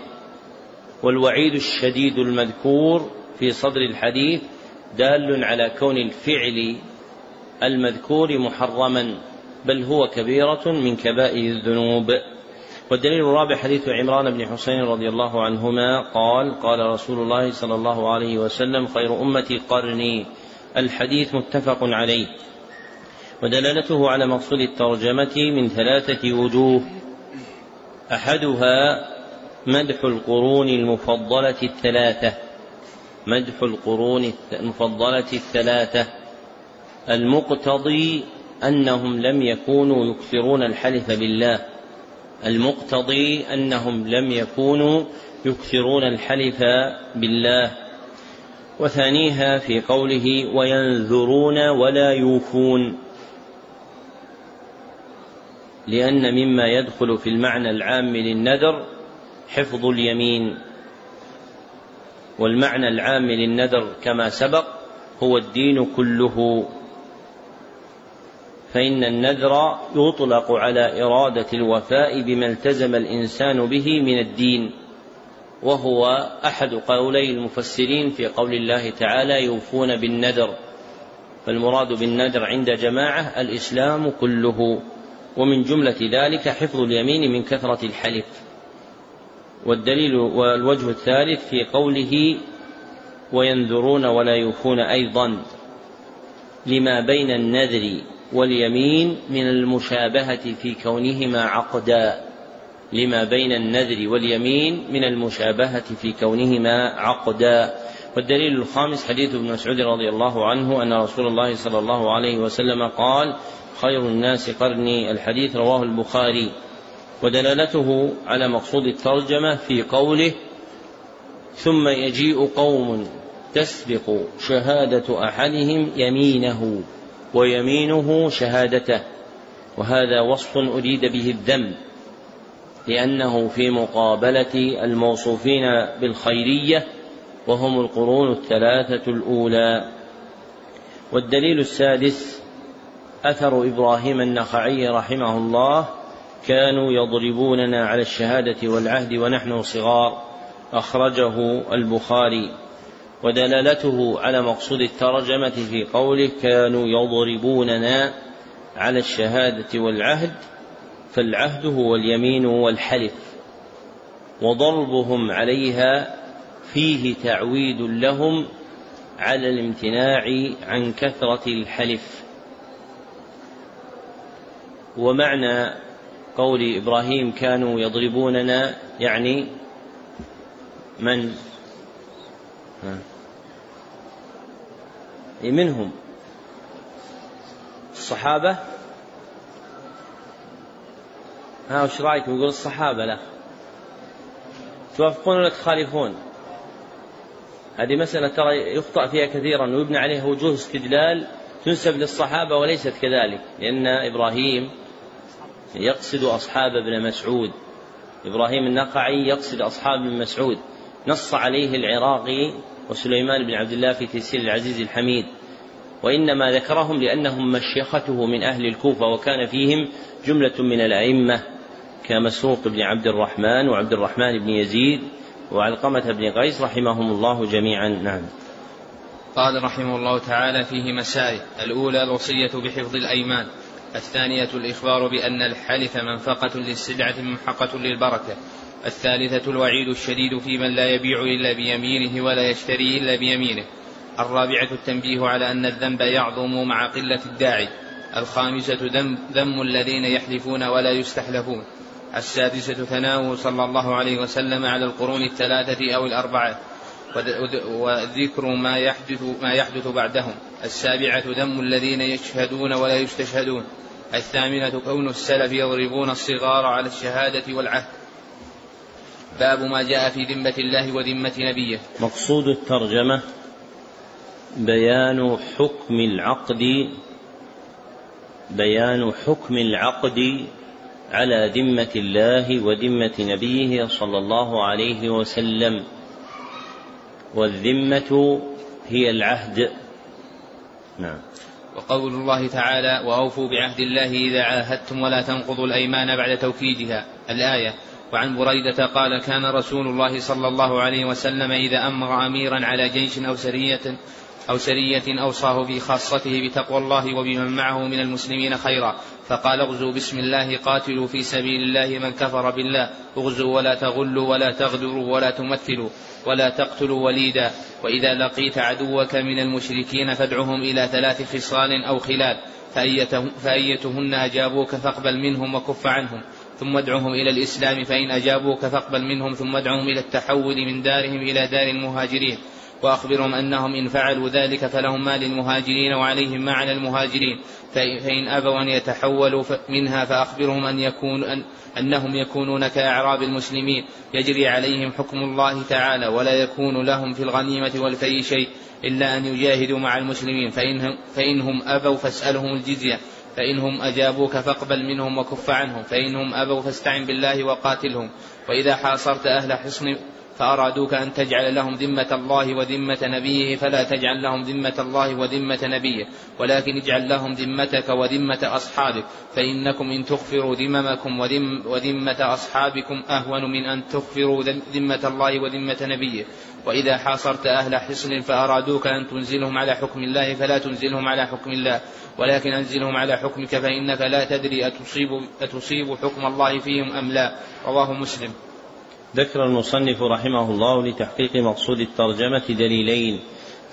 والوعيد الشديد المذكور في صدر الحديث دال على كون الفعل المذكور محرما بل هو كبيرة من كبائر الذنوب. والدليل الرابع حديث عمران بن حسين رضي الله عنهما قال قال رسول الله صلى الله عليه وسلم خير أمتي قرني. الحديث متفق عليه. ودلالته على مقصود الترجمة من ثلاثة وجوه. أحدها مدح القرون المفضلة الثلاثة. مدح القرون المفضلة الثلاثة. المقتضي أنهم لم يكونوا يكثرون الحلف بالله. المقتضي أنهم لم يكونوا يكثرون الحلف بالله. وثانيها في قوله وينذرون ولا يوفون. لأن مما يدخل في المعنى العام للنذر حفظ اليمين. والمعنى العام للنذر كما سبق هو الدين كله. فإن النذر يطلق على إرادة الوفاء بما التزم الإنسان به من الدين. وهو أحد قولي المفسرين في قول الله تعالى يوفون بالنذر. فالمراد بالنذر عند جماعة الإسلام كله. ومن جملة ذلك حفظ اليمين من كثرة الحلف. والدليل والوجه الثالث في قوله وينذرون ولا يوفون أيضا لما بين النذر واليمين من المشابهة في كونهما عقدا. لما بين النذر واليمين من المشابهة في كونهما عقدا. والدليل الخامس حديث ابن مسعود رضي الله عنه أن رسول الله صلى الله عليه وسلم قال خير الناس قرني الحديث رواه البخاري ودلالته على مقصود الترجمة في قوله ثم يجيء قوم تسبق شهادة أحدهم يمينه ويمينه شهادته وهذا وصف أريد به الذم لأنه في مقابلة الموصوفين بالخيرية وهم القرون الثلاثة الأولى والدليل السادس أثر إبراهيم النخعي رحمه الله كانوا يضربوننا على الشهادة والعهد ونحن صغار أخرجه البخاري ودلالته على مقصود الترجمة في قوله كانوا يضربوننا على الشهادة والعهد فالعهد هو اليمين والحلف وضربهم عليها فيه تعويد لهم على الامتناع عن كثرة الحلف. ومعنى قول إبراهيم كانوا يضربوننا يعني من؟ منهم. الصحابة؟ ها وش رأيكم؟ يقول الصحابة لا. توافقون ولا تخالفون؟ هذه مسألة ترى يخطأ فيها كثيرا ويبنى عليها وجوه استدلال تنسب للصحابة وليست كذلك لأن إبراهيم يقصد أصحاب ابن مسعود. إبراهيم النقعي يقصد أصحاب ابن مسعود. نص عليه العراقي وسليمان بن عبد الله في تيسير العزيز الحميد. وإنما ذكرهم لأنهم مشيخته من أهل الكوفة وكان فيهم جملة من الأئمة كمسروق بن عبد الرحمن وعبد الرحمن بن يزيد وعلقمة بن قيس رحمهم الله جميعا. نعم. قال رحمه الله تعالى فيه مسائل. الأولى الوصية بحفظ الأيمان. الثانية الإخبار بأن الحلف منفقة للسلعة ممحقة للبركة. الثالثة الوعيد الشديد في من لا يبيع إلا بيمينه ولا يشتري إلا بيمينه. الرابعة التنبيه على أن الذنب يعظم مع قلة الداعي. الخامسة ذم, الذين يحلفون ولا يستحلفون. السادسة ثناؤه صلى الله عليه وسلم على القرون الثلاثة أو الأربعة. وذكر ما يحدث ما يحدث بعدهم. السابعة ذم الذين يشهدون ولا يستشهدون. الثامنة كون السلف يضربون الصغار على الشهادة والعهد. باب ما جاء في ذمة الله وذمة نبيه. مقصود الترجمة بيان حكم العقد بيان حكم العقد على ذمة الله وذمة نبيه صلى الله عليه وسلم. والذمة هي العهد. نعم. وقول الله تعالى وأوفوا بعهد الله إذا عاهدتم ولا تنقضوا الأيمان بعد توكيدها الآية. وعن بريدة قال كان رسول الله صلى الله عليه وسلم إذا أمر أميرا على جيش أو سرية أو سرية أوصاه في خاصته بتقوى الله وبمن معه من المسلمين خيرا فقال اغزوا بسم الله قاتلوا في سبيل الله من كفر بالله اغزوا ولا تغلوا ولا تغدروا ولا تمثلوا ولا تقتلوا وليدا وإذا لقيت عدوك من المشركين فادعهم إلى ثلاث خصال أو خلال فأيتهن أجابوك فاقبل منهم وكف عنهم ثم ادعهم إلى الإسلام فإن أجابوك فاقبل منهم ثم ادعهم إلى التحول من دارهم إلى دار المهاجرين. وأخبرهم أنهم إن فعلوا ذلك فلهم ما للمهاجرين وعليهم ما على المهاجرين. فإن أبوا أن يتحولوا منها فأخبرهم أن يكون أن أنهم يكونون كأعراب المسلمين. يجري عليهم حكم الله تعالى ولا يكون لهم في الغنيمة والفي شيء إلا أن يجاهدوا مع المسلمين. فإنهم, فإنهم أبوا فاسألهم الجزية. فإنهم أجابوك فاقبل منهم وكف عنهم. فإنهم أبوا فاستعن بالله وقاتلهم. وإذا حاصرت أهل حصن فأرادوك أن تجعل لهم ذمة الله وذمة نبيه فلا تجعل لهم ذمة الله وذمة نبيه ولكن اجعل لهم ذمتك وذمة أصحابك فإنكم إن تغفروا ذممكم وذم وذمة أصحابكم أهون من أن تغفروا ذمة الله وذمة نبيه. وإذا حاصرت أهل حصن فأرادوك أن تنزلهم على حكم الله فلا تنزلهم على حكم الله. ولكن أنزلهم على حكمك فإنك لا تدري أتصيب, أتصيب حكم الله فيهم أم لا. رواه مسلم. ذكر المصنف رحمه الله لتحقيق مقصود الترجمة دليلين.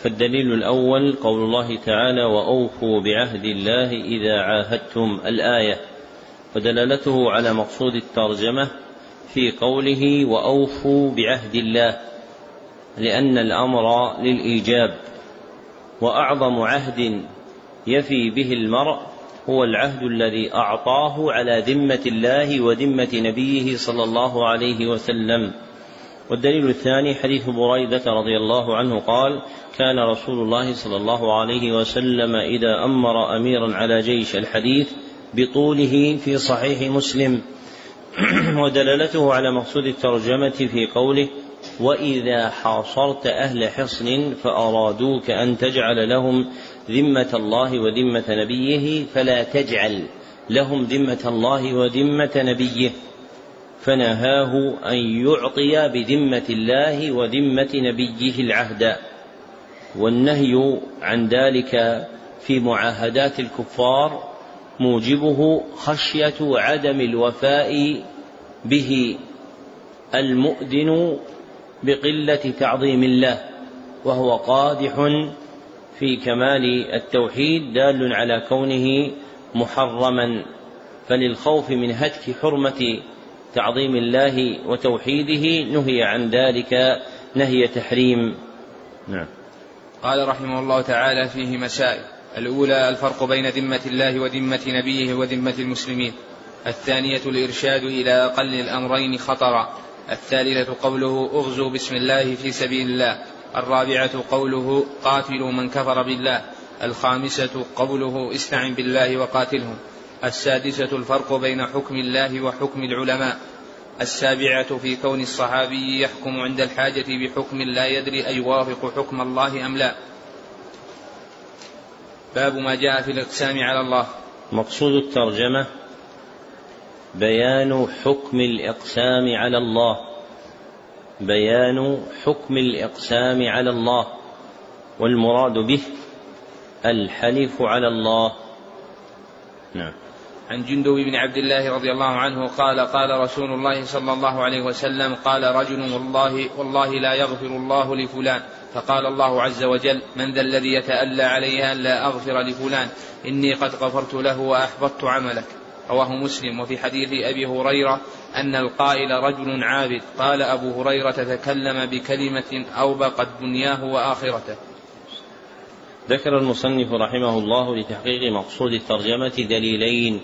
فالدليل الأول قول الله تعالى وأوفوا بعهد الله إذا عاهدتم الآية. ودلالته على مقصود الترجمة في قوله وأوفوا بعهد الله لأن الأمر للإيجاب. وأعظم عهد يفي به المرء هو العهد الذي أعطاه على ذمة الله وذمة نبيه صلى الله عليه وسلم. والدليل الثاني حديث بريدة رضي الله عنه قال كان رسول الله صلى الله عليه وسلم إذا أمر أميرا على جيش الحديث بطوله في صحيح مسلم. ودلالته على مقصود الترجمة في قوله وإذا حاصرت أهل حصن فأرادوك أن تجعل لهم ذمة الله وذمة نبيه فلا تجعل لهم ذمة الله وذمة نبيه. فنهاه أن يعطي بذمة الله وذمة نبيه العهد. والنهي عن ذلك في معاهدات الكفار موجبه خشية عدم الوفاء به المؤذن بقلة تعظيم الله وهو قادح في كمال التوحيد دال على كونه محرما فللخوف من هتك حرمة تعظيم الله وتوحيده نهي عن ذلك نهي تحريم. نعم. قال رحمه الله تعالى فيه مسائل. الأولى الفرق بين ذمة الله وذمة نبيه وذمة المسلمين. الثانية الإرشاد إلى أقل الأمرين خطرا. الثالثة قوله اغزوا بسم الله في سبيل الله. الرابعة قوله قاتلوا من كفر بالله الخامسة قوله استعن بالله وقاتلهم السادسة الفرق بين حكم الله وحكم العلماء السابعة في كون الصحابي يحكم عند الحاجة بحكم لا يدري أيوافق حكم الله أم لا. باب ما جاء في الإقسام على الله. مقصود الترجمة بيان حكم الإقسام على الله. بيان حكم الإقسام على الله والمراد به الحلف على الله. نعم. عن جندب بن عبد الله رضي الله عنه قال قال رسول الله صلى الله عليه وسلم قال رجل والله والله لا يغفر الله لفلان. فقال الله عز وجل من ذا الذي يتألى علي أن لا أغفر لفلان؟ إني قد غفرت له وأحبطت عملك. رواه مسلم. وفي حديث أبي هريرة أن القائل رجل عابد. قال أبو هريرة تكلم بكلمة أوبقت دنياه وآخرته. ذكر المصنف رحمه الله لتحقيق مقصود الترجمة دليلين.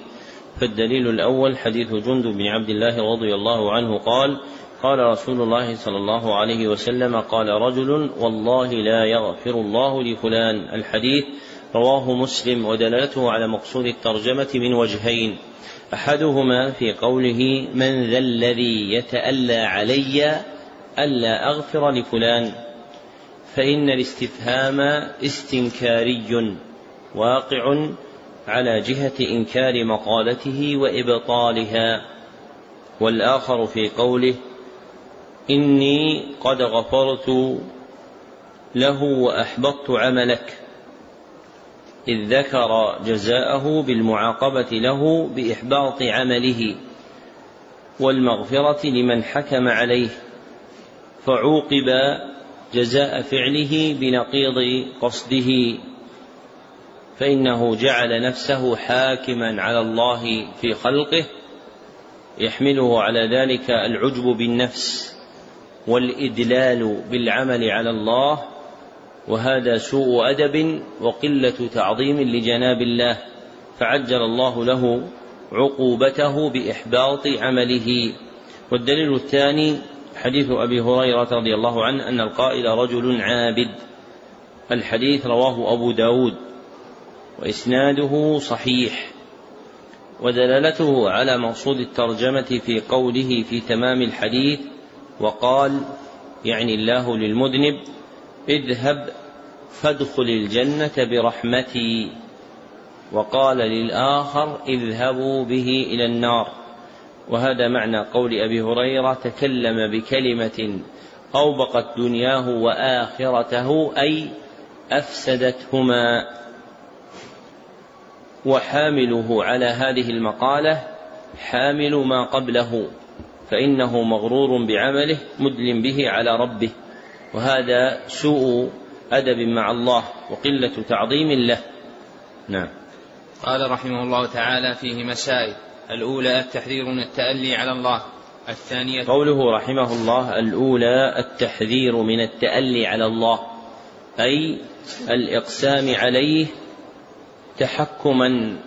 فالدليل الأول حديث جند بن عبد الله رضي الله عنه قال قال رسول الله صلى الله عليه وسلم قال رجل والله لا يغفر الله لفلان. الحديث رواه مسلم ودلالته على مقصود الترجمة من وجهين. أحدهما في قوله من ذا الذي يتألى علي ألا أغفر لفلان فإن الاستفهام استنكاري واقع على جهة إنكار مقالته وإبطالها. والآخر في قوله إني قد غفرت له وأحبطت عملك إذ ذكر جزاءه بالمعاقبة له بإحباط عمله والمغفرة لمن حكم عليه فعوقب جزاء فعله بنقيض قصده فإنه جعل نفسه حاكما على الله في خلقه يحمله على ذلك العجب بالنفس والإدلال بالعمل على الله وهذا سوء أدب وقلة تعظيم لجناب الله فعجل الله له عقوبته بإحباط عمله. والدليل الثاني حديث أبي هريرة رضي الله عنه أن القائل رجل عابد. الحديث رواه أبو داود وإسناده صحيح. ودلالته على مقصود الترجمة في قوله في تمام الحديث وقال يعني الله للمذنب اذهب فادخل الجنة برحمتي. وقال للآخر اذهبوا به إلى النار. وهذا معنى قول أبي هريرة تكلم بكلمة أوبقت دنياه وآخرته أي أفسدتهما. وحامله على هذه المقالة حامل ما قبله فإنه مغرور بعمله مدل به على ربه. وهذا سوء أدب مع الله وقلة تعظيم له. نعم. قال رحمه الله تعالى فيه مسائل. الأولى التحذير من التألي على الله. الثانية قوله رحمه الله الأولى التحذير من التألي على الله. أي الإقسام عليه تحكما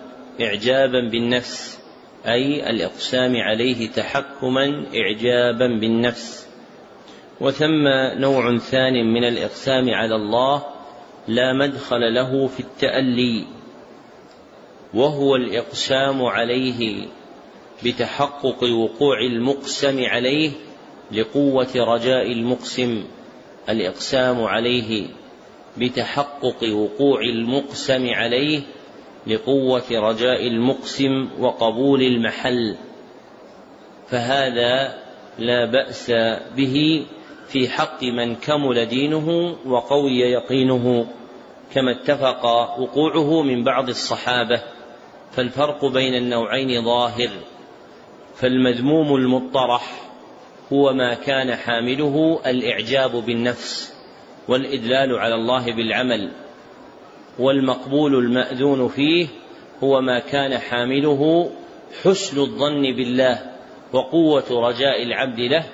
إعجابا بالنفس. أي الإقسام عليه تحكما إعجابا بالنفس. وثم نوع ثان من الإقسام على الله لا مدخل له في التألي وهو الإقسام عليه بتحقق وقوع المقسم عليه لقوة رجاء المقسم الإقسام عليه بتحقق وقوع المقسم عليه لقوة رجاء المقسم وقبول المحل فهذا لا بأس به في حق من كمل دينه وقوي يقينه كما اتفق وقوعه من بعض الصحابة. فالفرق بين النوعين ظاهر. فالمذموم المطرح هو ما كان حامله الإعجاب بالنفس والإدلال على الله بالعمل. والمقبول المأذون فيه هو ما كان حامله حسن الظن بالله وقوة رجاء العبد له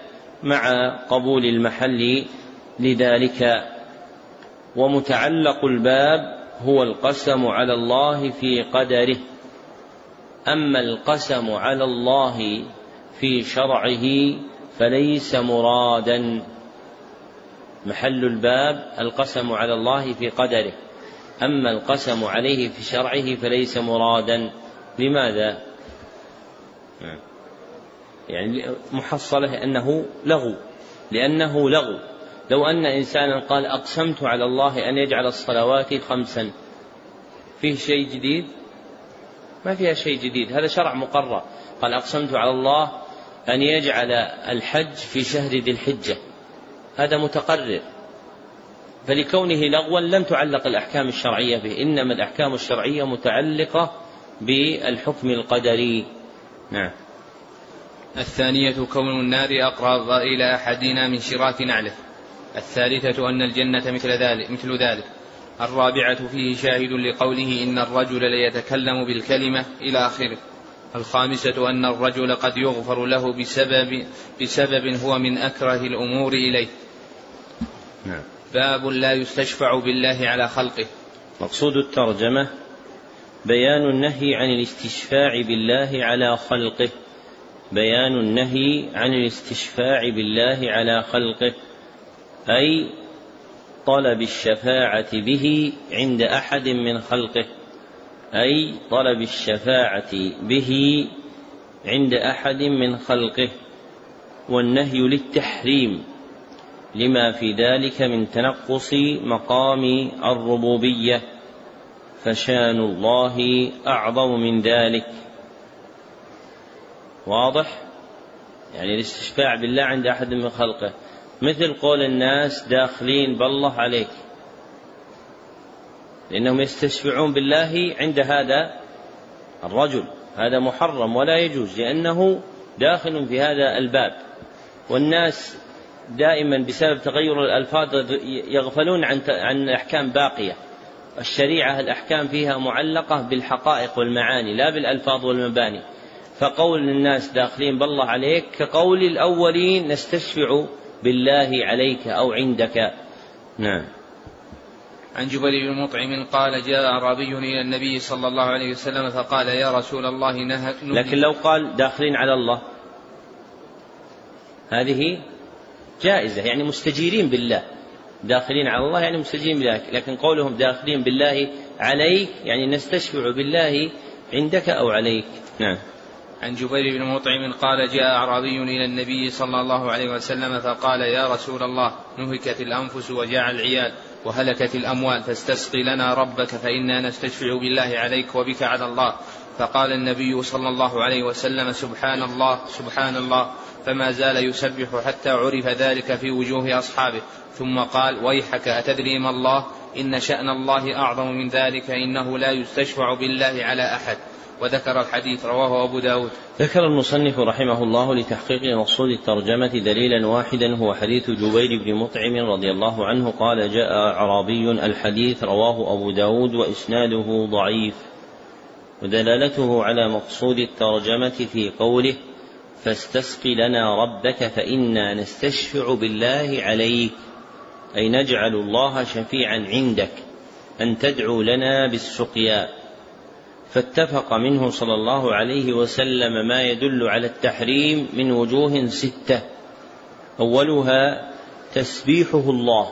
مع قبول المحل لذلك. ومتعلق الباب هو القسم على الله في قدره. أما القسم على الله في شرعه فليس مرادا. محل الباب القسم على الله في قدره. أما القسم عليه في شرعه فليس مرادا. لماذا؟ يعني محصلة أنه لغو لأنه لغو. لو أن إنسانا قال أقسمت على الله أن يجعل الصلوات خمسا فيه شيء جديد؟ ما فيها شيء جديد هذا شرع مقرر. قال أقسمت على الله أن يجعل الحج في شهر ذي الحجة. هذا متقرر. فلكونه لغوا لم تعلق الأحكام الشرعية به إنما الأحكام الشرعية متعلقة بالحكم القدري. نعم. الثانية كون النار أقرب إلى أحدنا من شراك نعله. الثالثة أن الجنة مثل ذلك مثل ذلك. الرابعة فيه شاهد لقوله إن الرجل ليتكلم بالكلمة إلى آخره. الخامسة أن الرجل قد يغفر له بسبب بسبب هو من أكره الأمور إليه. نعم. باب لا يستشفع بالله على خلقه. مقصود الترجمة بيان النهي عن الاستشفاع بالله على خلقه. بيان النهي عن الاستشفاع بالله على خلقه أي طلب الشفاعة به عند أحد من خلقه أي طلب الشفاعة به عند أحد من خلقه والنهي للتحريم لما في ذلك من تنقص مقام الربوبية فشان الله أعظم من ذلك. واضح؟ يعني الاستشفاع بالله عند أحد من خلقه. مثل قول الناس داخلين بالله عليك. لأنهم يستشفعون بالله عند هذا الرجل. هذا محرم ولا يجوز لأنه داخل في هذا الباب. والناس دائما بسبب تغير الألفاظ يغفلون عن عن أحكام باقية. الشريعة الأحكام فيها معلقة بالحقائق والمعاني لا بالألفاظ والمباني. فقول الناس داخلين بالله عليك كقول الأولين نستشفع بالله عليك أو عندك. نعم. عن جبير بن مطعم قال جاء أعرابي إلى النبي صلى الله عليه وسلم فقال يا رسول الله نهك لكن لو قال داخلين على الله هذه جائزة يعني مستجيرين بالله. داخلين على الله يعني مستجيرين بالله لكن قولهم داخلين بالله عليك يعني نستشفع بالله عندك أو عليك. نعم. عن جبير بن مطعم قال جاء أعرابي إلى النبي صلى الله عليه وسلم فقال يا رسول الله نهكت الأنفس وجاع العيال وهلكت الأموال فاستسقي لنا ربك فإنا نستشفع بالله عليك وبك على الله. فقال النبي صلى الله عليه وسلم سبحان الله سبحان الله فما زال يسبح حتى عرف ذلك في وجوه أصحابه. ثم قال ويحك أتدري ما الله؟ إن شأن الله أعظم من ذلك إنه لا يستشفع بالله على أحد. وذكر الحديث رواه أبو داود. ذكر المصنف رحمه الله لتحقيق مقصود الترجمة دليلا واحدا هو حديث جبير بن مطعم رضي الله عنه قال جاء أعرابي الحديث رواه أبو داود وإسناده ضعيف. ودلالته على مقصود الترجمة في قوله فاستسق لنا ربك فإنا نستشفع بالله عليك. أي نجعل الله شفيعا عندك أن تدعو لنا بالسقيا فاتفق منه صلى الله عليه وسلم ما يدل على التحريم من وجوه ستة. أولها تسبيحه الله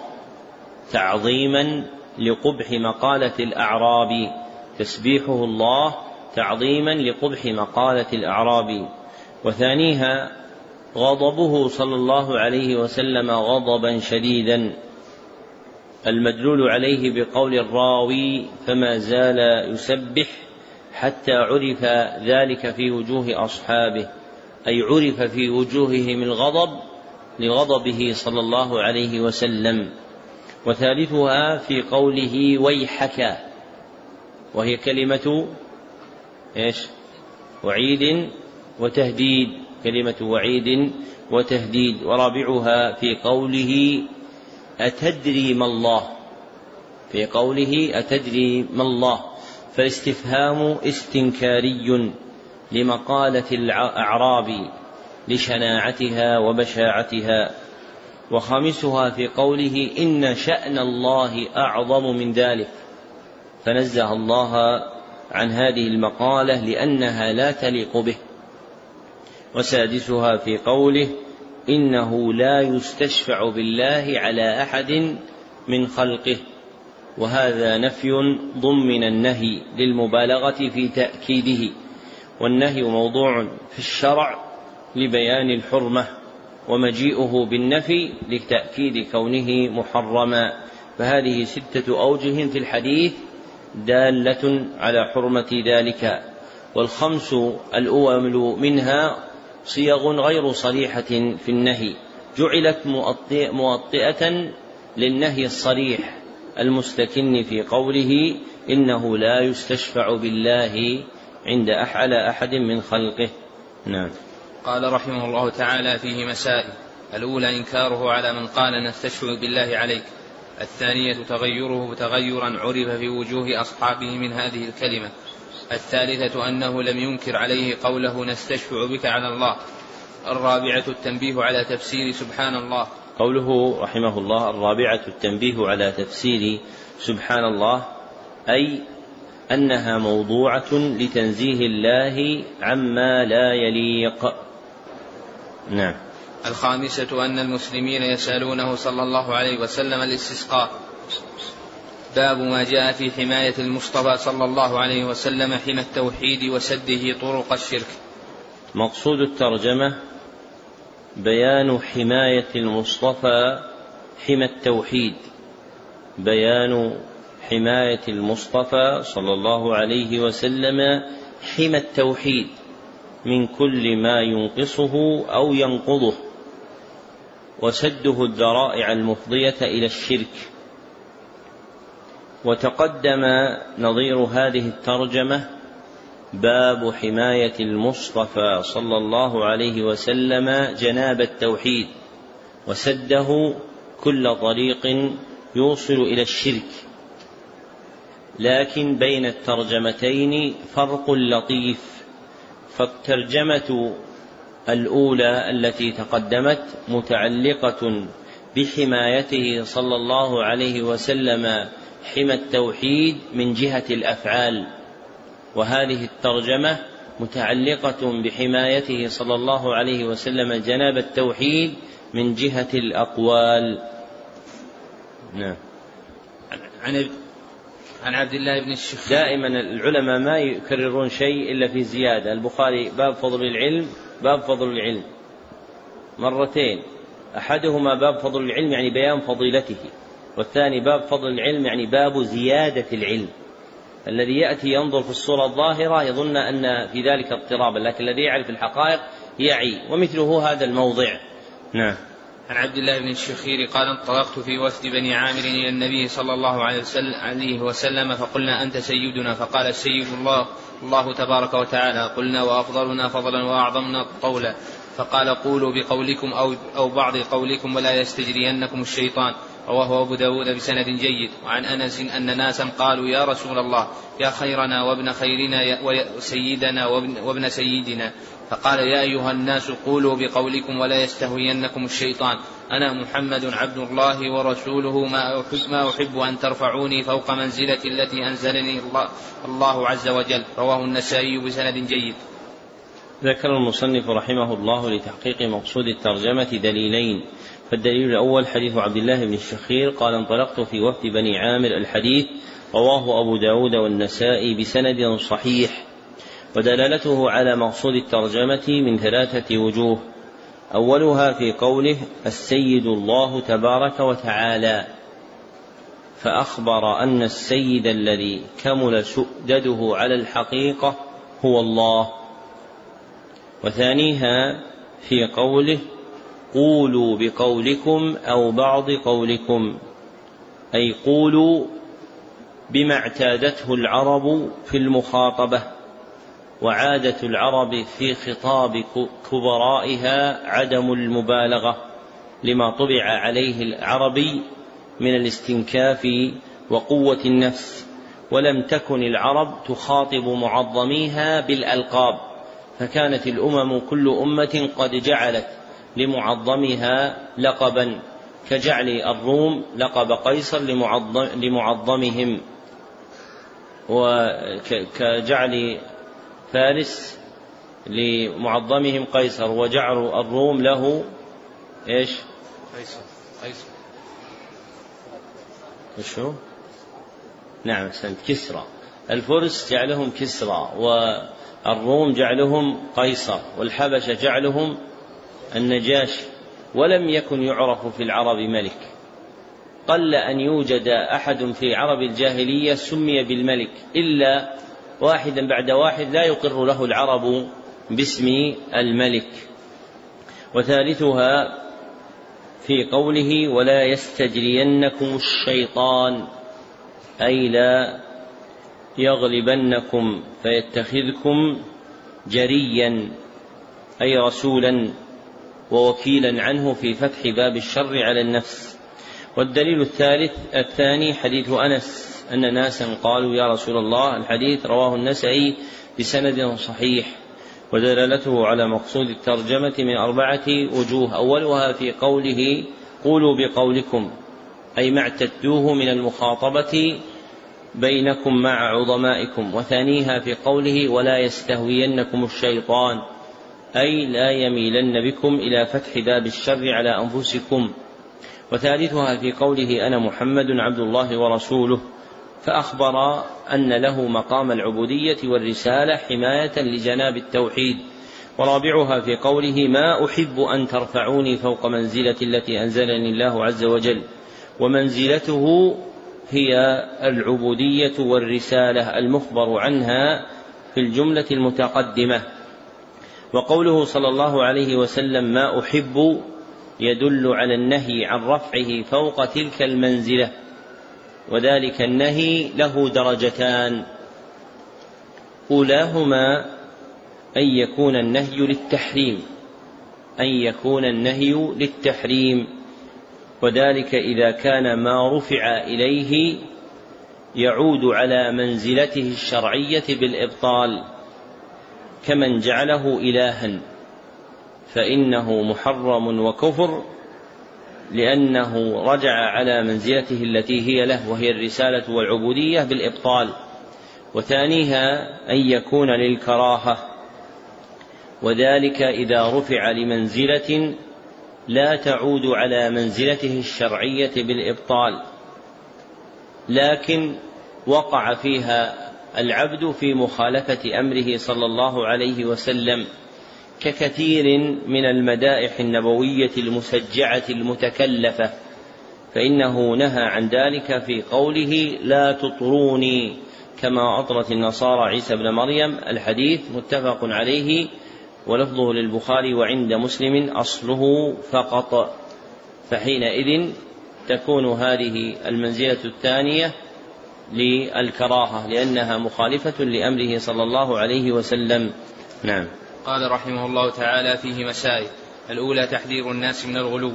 تعظيما لقبح مقالة الأعراب. تسبيحه الله تعظيما لقبح مقالة الأعراب. وثانيها غضبه صلى الله عليه وسلم غضبا شديدا. المدلول عليه بقول الراوي فما زال يسبح حتى عرف ذلك في وجوه أصحابه أي عرف في وجوههم الغضب لغضبه صلى الله عليه وسلم. وثالثها في قوله ويحك وهي كلمة إيش؟ وعيد وتهديد كلمة وعيد وتهديد. ورابعها في قوله أتدري ما الله في قوله أتدري ما الله. فالاستفهام استنكاري لمقالة الأعراب لشناعتها وبشاعتها. وخامسها في قوله إن شأن الله أعظم من ذلك. فنزه الله عن هذه المقالة لأنها لا تليق به. وسادسها في قوله إنه لا يستشفع بالله على أحد من خلقه. وهذا نفي ضمن النهي للمبالغة في تأكيده. والنهي موضوع في الشرع لبيان الحرمة ومجيئه بالنفي لتأكيد كونه محرما. فهذه ستة أوجه في الحديث دالة على حرمة ذلك. والخمس الأول منها صيغ غير صريحة في النهي. جعلت مؤطئة للنهي الصريح. المستكن في قوله إنه لا يستشفع بالله عند على أحد من خلقه. نعم. قال رحمه الله تعالى فيه مسائل. الأولى إنكاره على من قال نستشفع بالله عليك. الثانية تغيره تغيرا عرف في وجوه أصحابه من هذه الكلمة. الثالثة أنه لم ينكر عليه قوله نستشفع بك على الله. الرابعة التنبيه على تفسير سبحان الله. قوله رحمه الله الرابعة التنبيه على تفسير سبحان الله أي أنها موضوعة لتنزيه الله عما لا يليق. نعم. الخامسة أن المسلمين يسألونه صلى الله عليه وسلم الاستسقاء. باب ما جاء في حماية المصطفى صلى الله عليه وسلم حمى التوحيد وسده طرق الشرك. مقصود الترجمة بيان حماية المصطفى حمى التوحيد. بيان حماية المصطفى صلى الله عليه وسلم حمى التوحيد من كل ما ينقصه أو ينقضه وسده الذرائع المفضية إلى الشرك. وتقدم نظير هذه الترجمة باب حماية المصطفى صلى الله عليه وسلم جناب التوحيد وسده كل طريق يوصل إلى الشرك. لكن بين الترجمتين فرق لطيف فالترجمة الأولى التي تقدمت متعلقة بحمايته صلى الله عليه وسلم حمى التوحيد من جهة الأفعال. وهذه الترجمة متعلقة بحمايته صلى الله عليه وسلم جناب التوحيد من جهة الأقوال. نعم. عن عن عبد الله بن الشخير دائما العلماء ما يكررون شيء إلا في زيادة. البخاري باب فضل العلم باب فضل العلم. مرتين. أحدهما باب فضل العلم يعني بيان فضيلته والثاني باب فضل العلم يعني باب زيادة العلم. الذي يأتي ينظر في الصورة الظاهرة يظن أن في ذلك اضطرابا لكن الذي يعرف الحقائق يعي ومثله هذا الموضع. نعم. عن عبد الله بن الشخير قال انطلقت في وفد بني عامر إلى النبي صلى الله عليه وسلم, عليه وسلم فقلنا أنت سيدنا؟ فقال السيد الله الله تبارك وتعالى. قلنا وأفضلنا فضلا وأعظمنا قولا. فقال قولوا بقولكم أو, أو بعض قولكم ولا يستجرينكم الشيطان. رواه أبو داود بسند جيد. وعن أنس أن ناسا قالوا يا رسول الله يا خيرنا وابن خيرنا وسيدنا وابن, وابن سيدنا. فقال يا أيها الناس قولوا بقولكم ولا يستهوينكم الشيطان. أنا محمد عبد الله ورسوله ما أحب, ما أحب أن ترفعوني فوق منزلتي التي أنزلني الله, الله عز وجل. رواه النسائي بسند جيد. ذكر المصنف رحمه الله لتحقيق مقصود الترجمة دليلين. فالدليل الأول حديث عبد الله بن الشخير قال انطلقت في وفد بني عامر الحديث رواه أبو داود والنسائي بسند صحيح ودلالته على مقصود الترجمة من ثلاثة وجوه. أولها في قوله السيد الله تبارك وتعالى فأخبر أن السيد الذي كمل سؤدده على الحقيقة هو الله. وثانيها في قوله قولوا بقولكم أو بعض قولكم. أي قولوا بما اعتادته العرب في المخاطبة وعادة العرب في خطاب كبرائها عدم المبالغة لما طبع عليه العربي من الاستنكاف وقوة النفس. ولم تكن العرب تخاطب معظميها بالألقاب فكانت الأمم كل أمة قد جعلت لمعظمها لقبا كجعل الروم لقب قيصر لمعظم لمعظمهم وكجعل فارس لمعظمهم قيصر وجعل الروم له إيش؟ قيصر قيصر وشو؟ نعم أحسنت كسرى الفرس جعلهم كسرى والروم جعلهم قيصر والحبشة جعلهم النجاشي ولم يكن يعرف في العرب ملك. قل أن يوجد أحد في عرب الجاهلية سمي بالملك إلا واحدا بعد واحد لا يقر له العرب باسم الملك. وثالثها في قوله ولا يستجرينكم الشيطان أي لا يغلبنكم فيتخذكم جريا أي رسولا ووكيلا عنه في فتح باب الشر على النفس. والدليل الثالث الثاني حديث أنس أن ناسا قالوا يا رسول الله الحديث رواه النسائي بسند صحيح ودلالته على مقصود الترجمة من أربعة وجوه أولها في قوله قولوا بقولكم أي ما اعتدوه من المخاطبة بينكم مع عظمائكم وثانيها في قوله ولا يستهوينكم الشيطان أي لا يميلن بكم إلى فتح باب الشر على أنفسكم. وثالثها في قوله أنا محمد عبد الله ورسوله فأخبر أن له مقام العبودية والرسالة حماية لجناب التوحيد. ورابعها في قوله ما أحب أن ترفعوني فوق منزلة التي أنزلني الله عز وجل ومنزلته هي العبودية والرسالة المخبر عنها في الجملة المتقدمة. وقوله صلى الله عليه وسلم ما أحب يدل على النهي عن رفعه فوق تلك المنزلة وذلك النهي له درجتان. أولاهما أن يكون النهي للتحريم أن يكون النهي للتحريم وذلك إذا كان ما رفع إليه يعود على منزلته الشرعية بالإبطال. كمن جعله إلها فإنه محرم وكفر لأنه رجع على منزلته التي هي له وهي الرسالة والعبودية بالإبطال وثانيها أن يكون للكراهة وذلك إذا رفع لمنزلة لا تعود على منزلته الشرعية بالإبطال لكن وقع فيها العبد في مخالفة أمره صلى الله عليه وسلم ككثير من المدائح النبوية المسجعة المتكلفة فإنه نهى عن ذلك في قوله لا تطروني كما أطرت النصارى عيسى بن مريم. الحديث متفق عليه ولفظه للبخاري وعند مسلم أصله فقط. فحينئذ تكون هذه المنزلة الثانية للكراهة لأنها مخالفة لأمره صلى الله عليه وسلم. نعم. قال رحمه الله تعالى فيه مسائل. الأولى تحذير الناس من الغلو.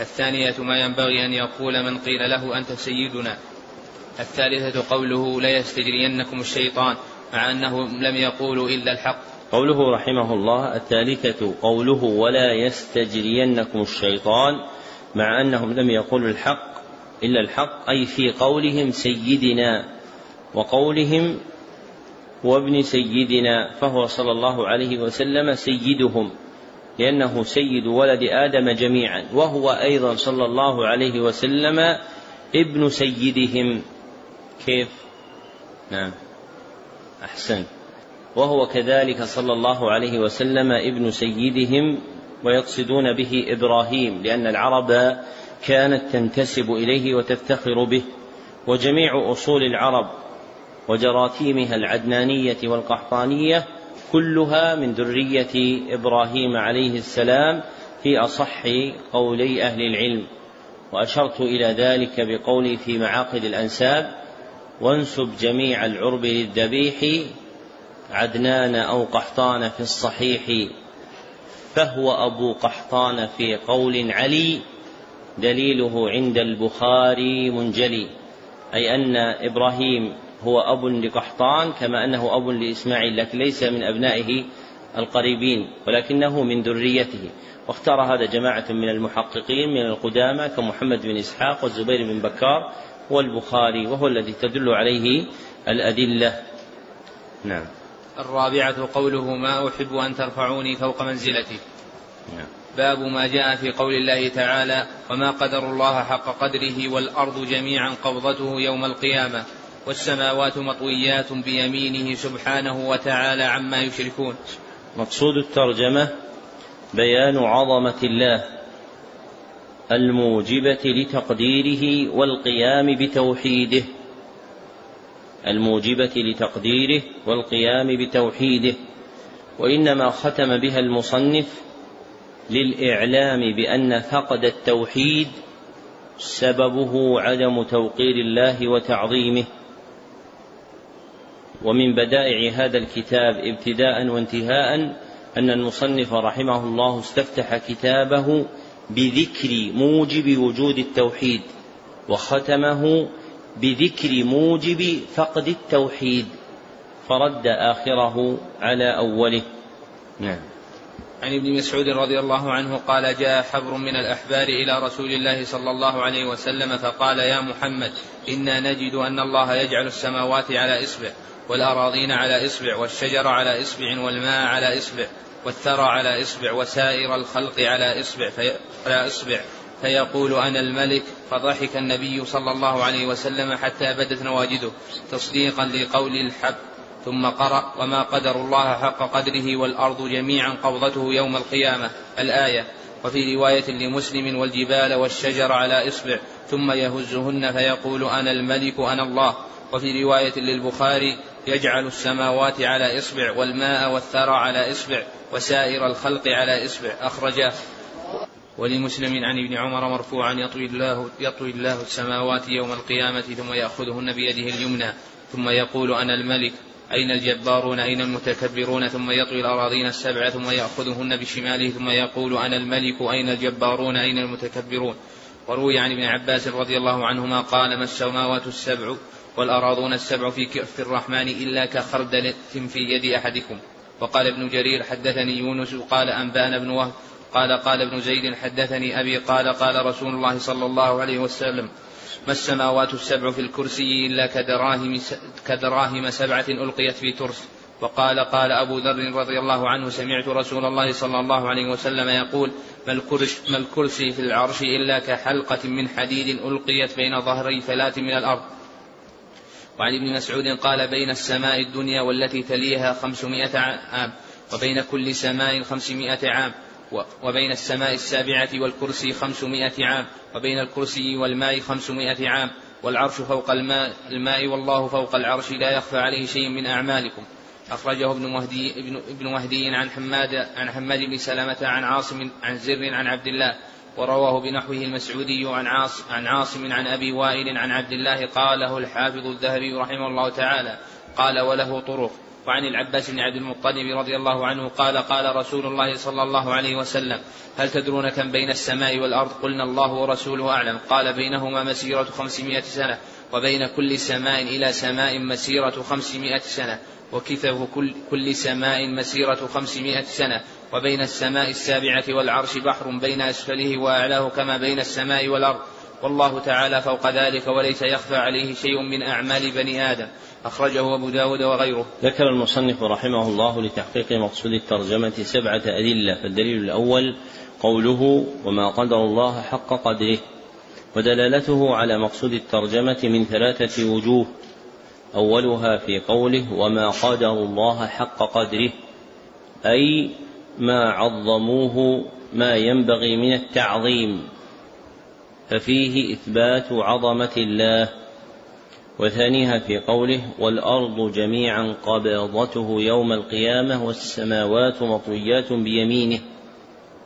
الثانية ما ينبغي أن يقول من قيل له أنت سيدنا. الثالثة قوله لا يستجرينكم الشيطان مع أنه لم يقولوا إلا الحق. قوله رحمه الله الثالثة قوله ولا يستجرينكم الشيطان مع أنهم لم يقولوا الحق إلا الحق أي في قولهم سيدنا وقولهم وابن سيدنا فهو صلى الله عليه وسلم سيدهم لأنه سيد ولد آدم جميعا وهو أيضا صلى الله عليه وسلم ابن سيدهم. كيف؟ نعم. أحسن. وهو كذلك صلى الله عليه وسلم ابن سيدهم ويقصدون به إبراهيم لأن العرب كانت تنتسب إليه وتفتخر به وجميع أصول العرب وجراثيمها العدنانية والقحطانية كلها من ذرية إبراهيم عليه السلام في أصح قولي أهل العلم. وأشرت إلى ذلك بقولي في معاقد الأنساب وانسب جميع العرب للذبيح عدنان أو قحطان في الصحيح فهو أبو قحطان في قول علي دليله عند البخاري منجلي أي أن إبراهيم هو أب لقحطان كما أنه أب لإسماعيل لكن ليس من أبنائه القريبين ولكنه من ذريته. واختار هذا جماعة من المحققين من القدامى كمحمد بن إسحاق والزبير بن بكار والبخاري وهو الذي تدل عليه الأدلة. نعم. الرابعة قوله ما أحب أن ترفعوني فوق منزلتي. نعم. باب ما جاء في قول الله تعالى وما قدر الله حق قدره والأرض جميعا قبضته يوم القيامة والسماوات مطويات بيمينه سبحانه وتعالى عما يشركون. مقصود الترجمة بيان عظمة الله الموجبة لتقديره والقيام بتوحيده. الموجبة لتقديره والقيام بتوحيده وإنما ختم بها المصنف للإعلام بأن فقد التوحيد سببه عدم توقير الله وتعظيمه. ومن بدائع هذا الكتاب ابتداء وانتهاء أن المصنف رحمه الله استفتح كتابه بذكر موجب وجود التوحيد وختمه بذكر موجب فقد التوحيد فرد آخره على أوله. نعم. عن ابن مسعود رضي الله عنه قال جاء حبر من الأحبار إلى رسول الله صلى الله عليه وسلم فقال يا محمد إنا نجد أن الله يجعل السماوات على إصبع والأراضين على إصبع والشجر على إصبع والماء على إصبع والثرى على إصبع وسائر الخلق على إصبع في على إصبع. فيقول أنا الملك. فضحك النبي صلى الله عليه وسلم حتى بدت نواجده. تصديقا لقول الحب. ثم قرأ وما قدر الله حق قدره والأرض جميعا قبضته يوم القيامة الآية. وفي رواية لمسلم والجبال والشجر على إصبع ثم يهزهن فيقول أنا الملك أنا الله. وفي رواية للبخاري يجعل السماوات على إصبع والماء والثرى على إصبع وسائر الخلق على إصبع. أخرجاه ولمسلم عن ابن عمر مرفوعا يطوي الله يطوي الله السماوات يوم القيامة ثم يأخذهن بيده اليمنى ثم يقول أنا الملك أين الجبارون؟ أين المتكبرون؟ ثم يطوي الأراضين السبع ثم يأخذهن بشماله ثم يقول أنا الملك أين الجبارون؟ أين المتكبرون؟ وروي عن ابن عباس رضي الله عنهما قال ما السماوات السبع والأراضون السبع في كف الرحمن إلا كخردلة في يد أحدكم؟ وقال ابن جرير حدثني يونس قال أنبأنا ابن وهب قال قال ابن زيد حدثني أبي قال قال رسول الله صلى الله عليه وسلم ما السماوات السبع في الكرسي إلا كدراهم, كدراهم سبعة ألقيت في ترس. وقال قال أبو ذر رضي الله عنه سمعت رسول الله صلى الله عليه وسلم يقول ما الكرسي, ما الكرسي في العرش إلا كحلقة من حديد ألقيت بين ظهري فلاة من الأرض. وعن ابن مسعود قال بين السماء الدنيا والتي تليها خمسمائة عام وبين كل سماء خمسمائة عام. وبين السماء السابعة والكرسي خمسمائة عام وبين الكرسي والماء خمسمائة عام والعرش فوق الماء, الماء والله فوق العرش لا يخفى عليه شيء من أعمالكم. أخرجه ابن مهدي ابن, ابن مهدي عن حماد عن حماد بن سلمة عن عاصم عن زر عن عبد الله ورواه بنحوه المسعودي عن عاصم عن عاصم عن أبي وائل عن عبد الله قاله الحافظ الذهبي رحمه الله تعالى قال وله طرق. وعن العباس بن عبد المطلب رضي الله عنه قال قال رسول الله صلى الله عليه وسلم هل تدرون كم بين السماء والأرض؟ قلنا الله ورسوله أعلم. قال بينهما مسيرة خمسمائة سنة وبين كل سماء إلى سماء مسيرة خمسمائة سنة وكثف كل, كل سماء مسيرة خمسمائة سنة وبين السماء السابعة والعرش بحر بين أسفله وأعلاه كما بين السماء والأرض. والله تعالى فوق ذلك وليس يخفى عليه شيء من أعمال بني آدم. أخرجه أبو داود وغيره. ذكر المصنف رحمه الله لتحقيق مقصود الترجمة سبعة أدلة فالدليل الأول قوله وما قدر الله حق قدره ودلالته على مقصود الترجمة من ثلاثة وجوه. أولها في قوله وما قدر الله حق قدره أي ما عظموه ما ينبغي من التعظيم. ففيه إثبات عظمة الله. وثانيها في قوله والأرض جميعا قبضته يوم القيامة والسماوات مطويات بيمينه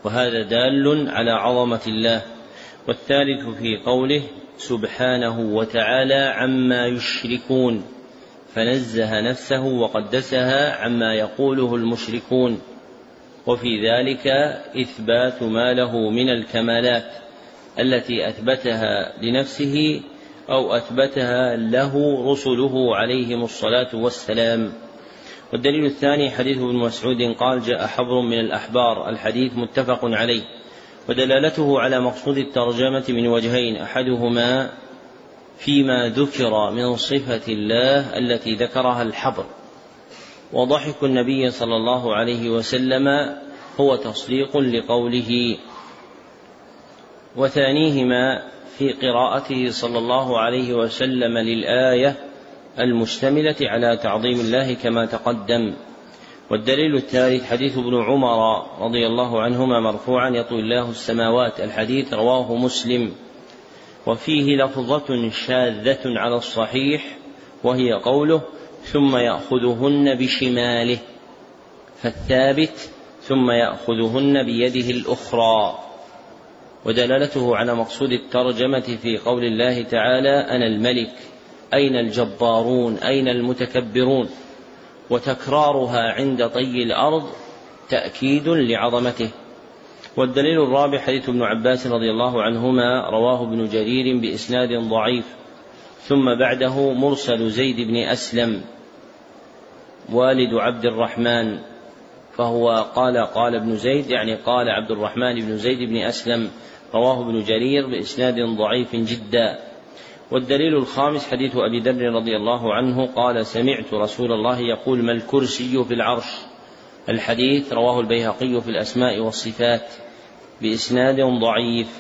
وهذا دال على عظمة الله. والثالث في قوله سبحانه وتعالى عما يشركون فنزه نفسه وقدسها عما يقوله المشركون. وفي ذلك إثبات ما له من الكمالات التي أثبتها لنفسه أو أثبتها له رسله عليهم الصلاة والسلام. والدليل الثاني حديث ابن مسعود قال جاء حبر من الأحبار. الحديث متفق عليه. ودلالته على مقصود الترجمة من وجهين أحدهما فيما ذكر من صفة الله التي ذكرها الحبر. وضحك النبي صلى الله عليه وسلم هو تصديق لقوله. وثانيهما في قراءته صلى الله عليه وسلم للآية المشتملة على تعظيم الله كما تقدم. والدليل الثالث حديث ابن عمر رضي الله عنهما مرفوعا يطوي الله السماوات. الحديث رواه مسلم. وفيه لفظة شاذة على الصحيح وهي قوله ثم يأخذهن بشماله. فالثابت ثم يأخذهن بيده الأخرى. ودلالته على مقصود الترجمة في قول الله تعالى أنا الملك أين الجبارون أين المتكبرون؟ وتكرارها عند طي الأرض تأكيد لعظمته. والدليل الرابع حديث ابن عباس رضي الله عنهما رواه ابن جرير بإسناد ضعيف. ثم بعده مرسل زيد بن أسلم والد عبد الرحمن. فهو قال قال ابن زيد يعني قال عبد الرحمن بن زيد بن أسلم رواه ابن جرير بإسناد ضعيف جدا. والدليل الخامس حديث أبي ذر رضي الله عنه قال سمعت رسول الله يقول ما الكرسي في العرش؟ الحديث رواه البيهقي في الأسماء والصفات بإسناد ضعيف.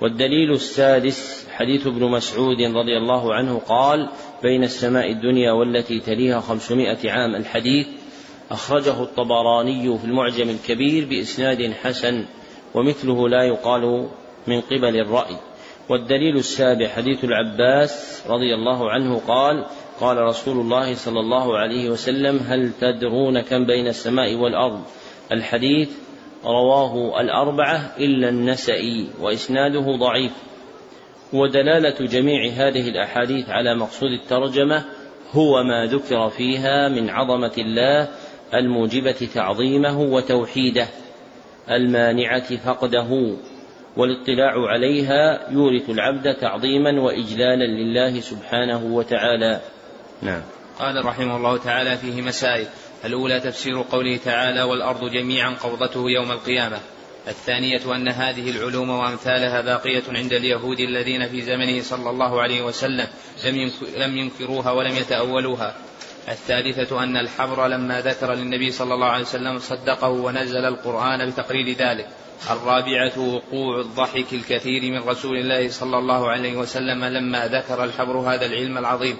والدليل السادس حديث ابن مسعود رضي الله عنه قال بين السماء الدنيا والتي تليها خمسمائة عام. الحديث أخرجه الطبراني في المعجم الكبير بإسناد حسن ومثله لا يقال من قبل الرأي. والدليل السابع حديث العباس رضي الله عنه قال قال رسول الله صلى الله عليه وسلم هل تدرون كم بين السماء والأرض؟ الحديث رواه الأربعة إلا النسائي وإسناده ضعيف. ودلالة جميع هذه الأحاديث على مقصود الترجمة هو ما ذكر فيها من عظمة الله الموجبة تعظيمه وتوحيده المانعة فقده والاطلاع عليها يورث العبد تعظيما وإجلالا لله سبحانه وتعالى. نعم. قال رحمه الله تعالى فيه مسائل الأولى تفسير قوله تعالى والأرض جميعا قبضته يوم القيامة الثانية أن هذه العلوم وأمثالها باقية عند اليهود الذين في زمنه صلى الله عليه وسلم لم ينكروها ولم يتأولوها الثالثة أن الحبر لما ذكر للنبي صلى الله عليه وسلم صدقه ونزل القرآن بتقرير ذلك. الرابعة وقوع الضحك الكثير من رسول الله صلى الله عليه وسلم لما ذكر الحبر هذا العلم العظيم.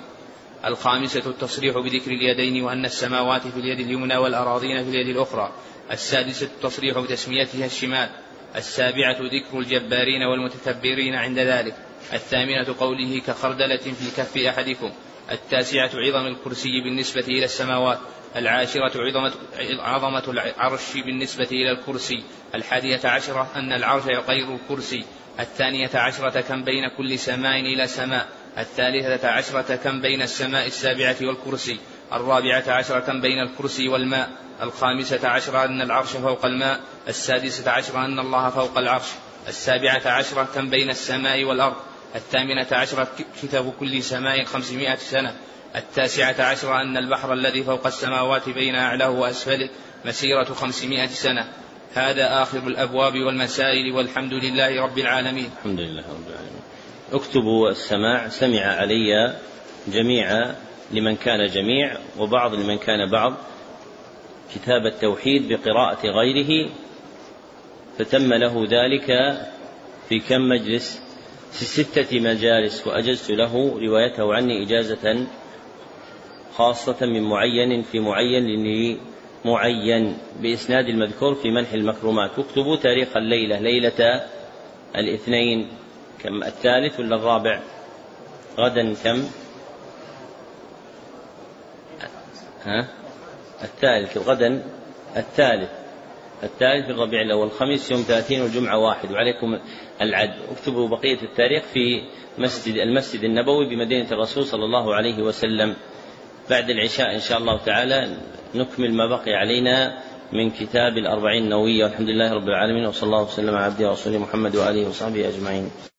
الخامسة التصريح بذكر اليدين وأن السماوات في اليد اليمنى والأراضين في اليد الأخرى. السادسة التصريح بتسميتها الشمال. السابعة ذكر الجبارين والمتكبرين عند ذلك. الثامنة قوله كخردلة في كف أحدكم. التاسعة عظم الكرسي بالنسبة إلى السماوات العاشرة عظمة, عظمة العرش بالنسبة إلى الكرسي الحادية عشرة أن العرش غير الكرسي الثانية عشرة كم بين كل سماء إلى سماء الثالثة عشرة كم بين السماء السابعة والكرسي الرابعة عشرة كم بين الكرسي والماء الخامسة عشرة أن العرش فوق الماء السادسة عشرة أن الله فوق العرش السابعة عشرة كم بين السماء والأرض. الثامنة عشرة كتاب كل سماء خمسمائة سنة. التاسعة عشرة أن البحر الذي فوق السماوات بين أعلاه وأسفله مسيرة خمسمائة سنة. هذا آخر الأبواب والمسائل والحمد لله رب العالمين. الحمد لله رب العالمين. اكتبوا السماع سمع علي جميع لمن كان جميع وبعض لمن كان بعض. كتاب التوحيد بقراءة غيره فتم له ذلك في كم مجلس؟ في ستة مجالس وأجزت له روايته عني إجازة خاصة من معين في معين لمعين بإسناد المذكور في منح المكرمات. واكتبوا تاريخ الليلة ليلة الاثنين كم؟ الثالث ولا الرابع؟ غدا كم؟ ها؟ الثالث غدا الثالث. الثالث في الربيع الأول. الخميس يوم ثلاثين والجمعة واحد. وعليكم العد. اكتبوا بقية التاريخ في مسجد المسجد النبوي بمدينة الرسول صلى الله عليه وسلم. بعد العشاء إن شاء الله تعالى نكمل ما بقي علينا من كتاب الأربعين النووية. والحمد لله رب العالمين. وصلى الله وسلم على عبده ورسوله محمد وآله وصحبه أجمعين.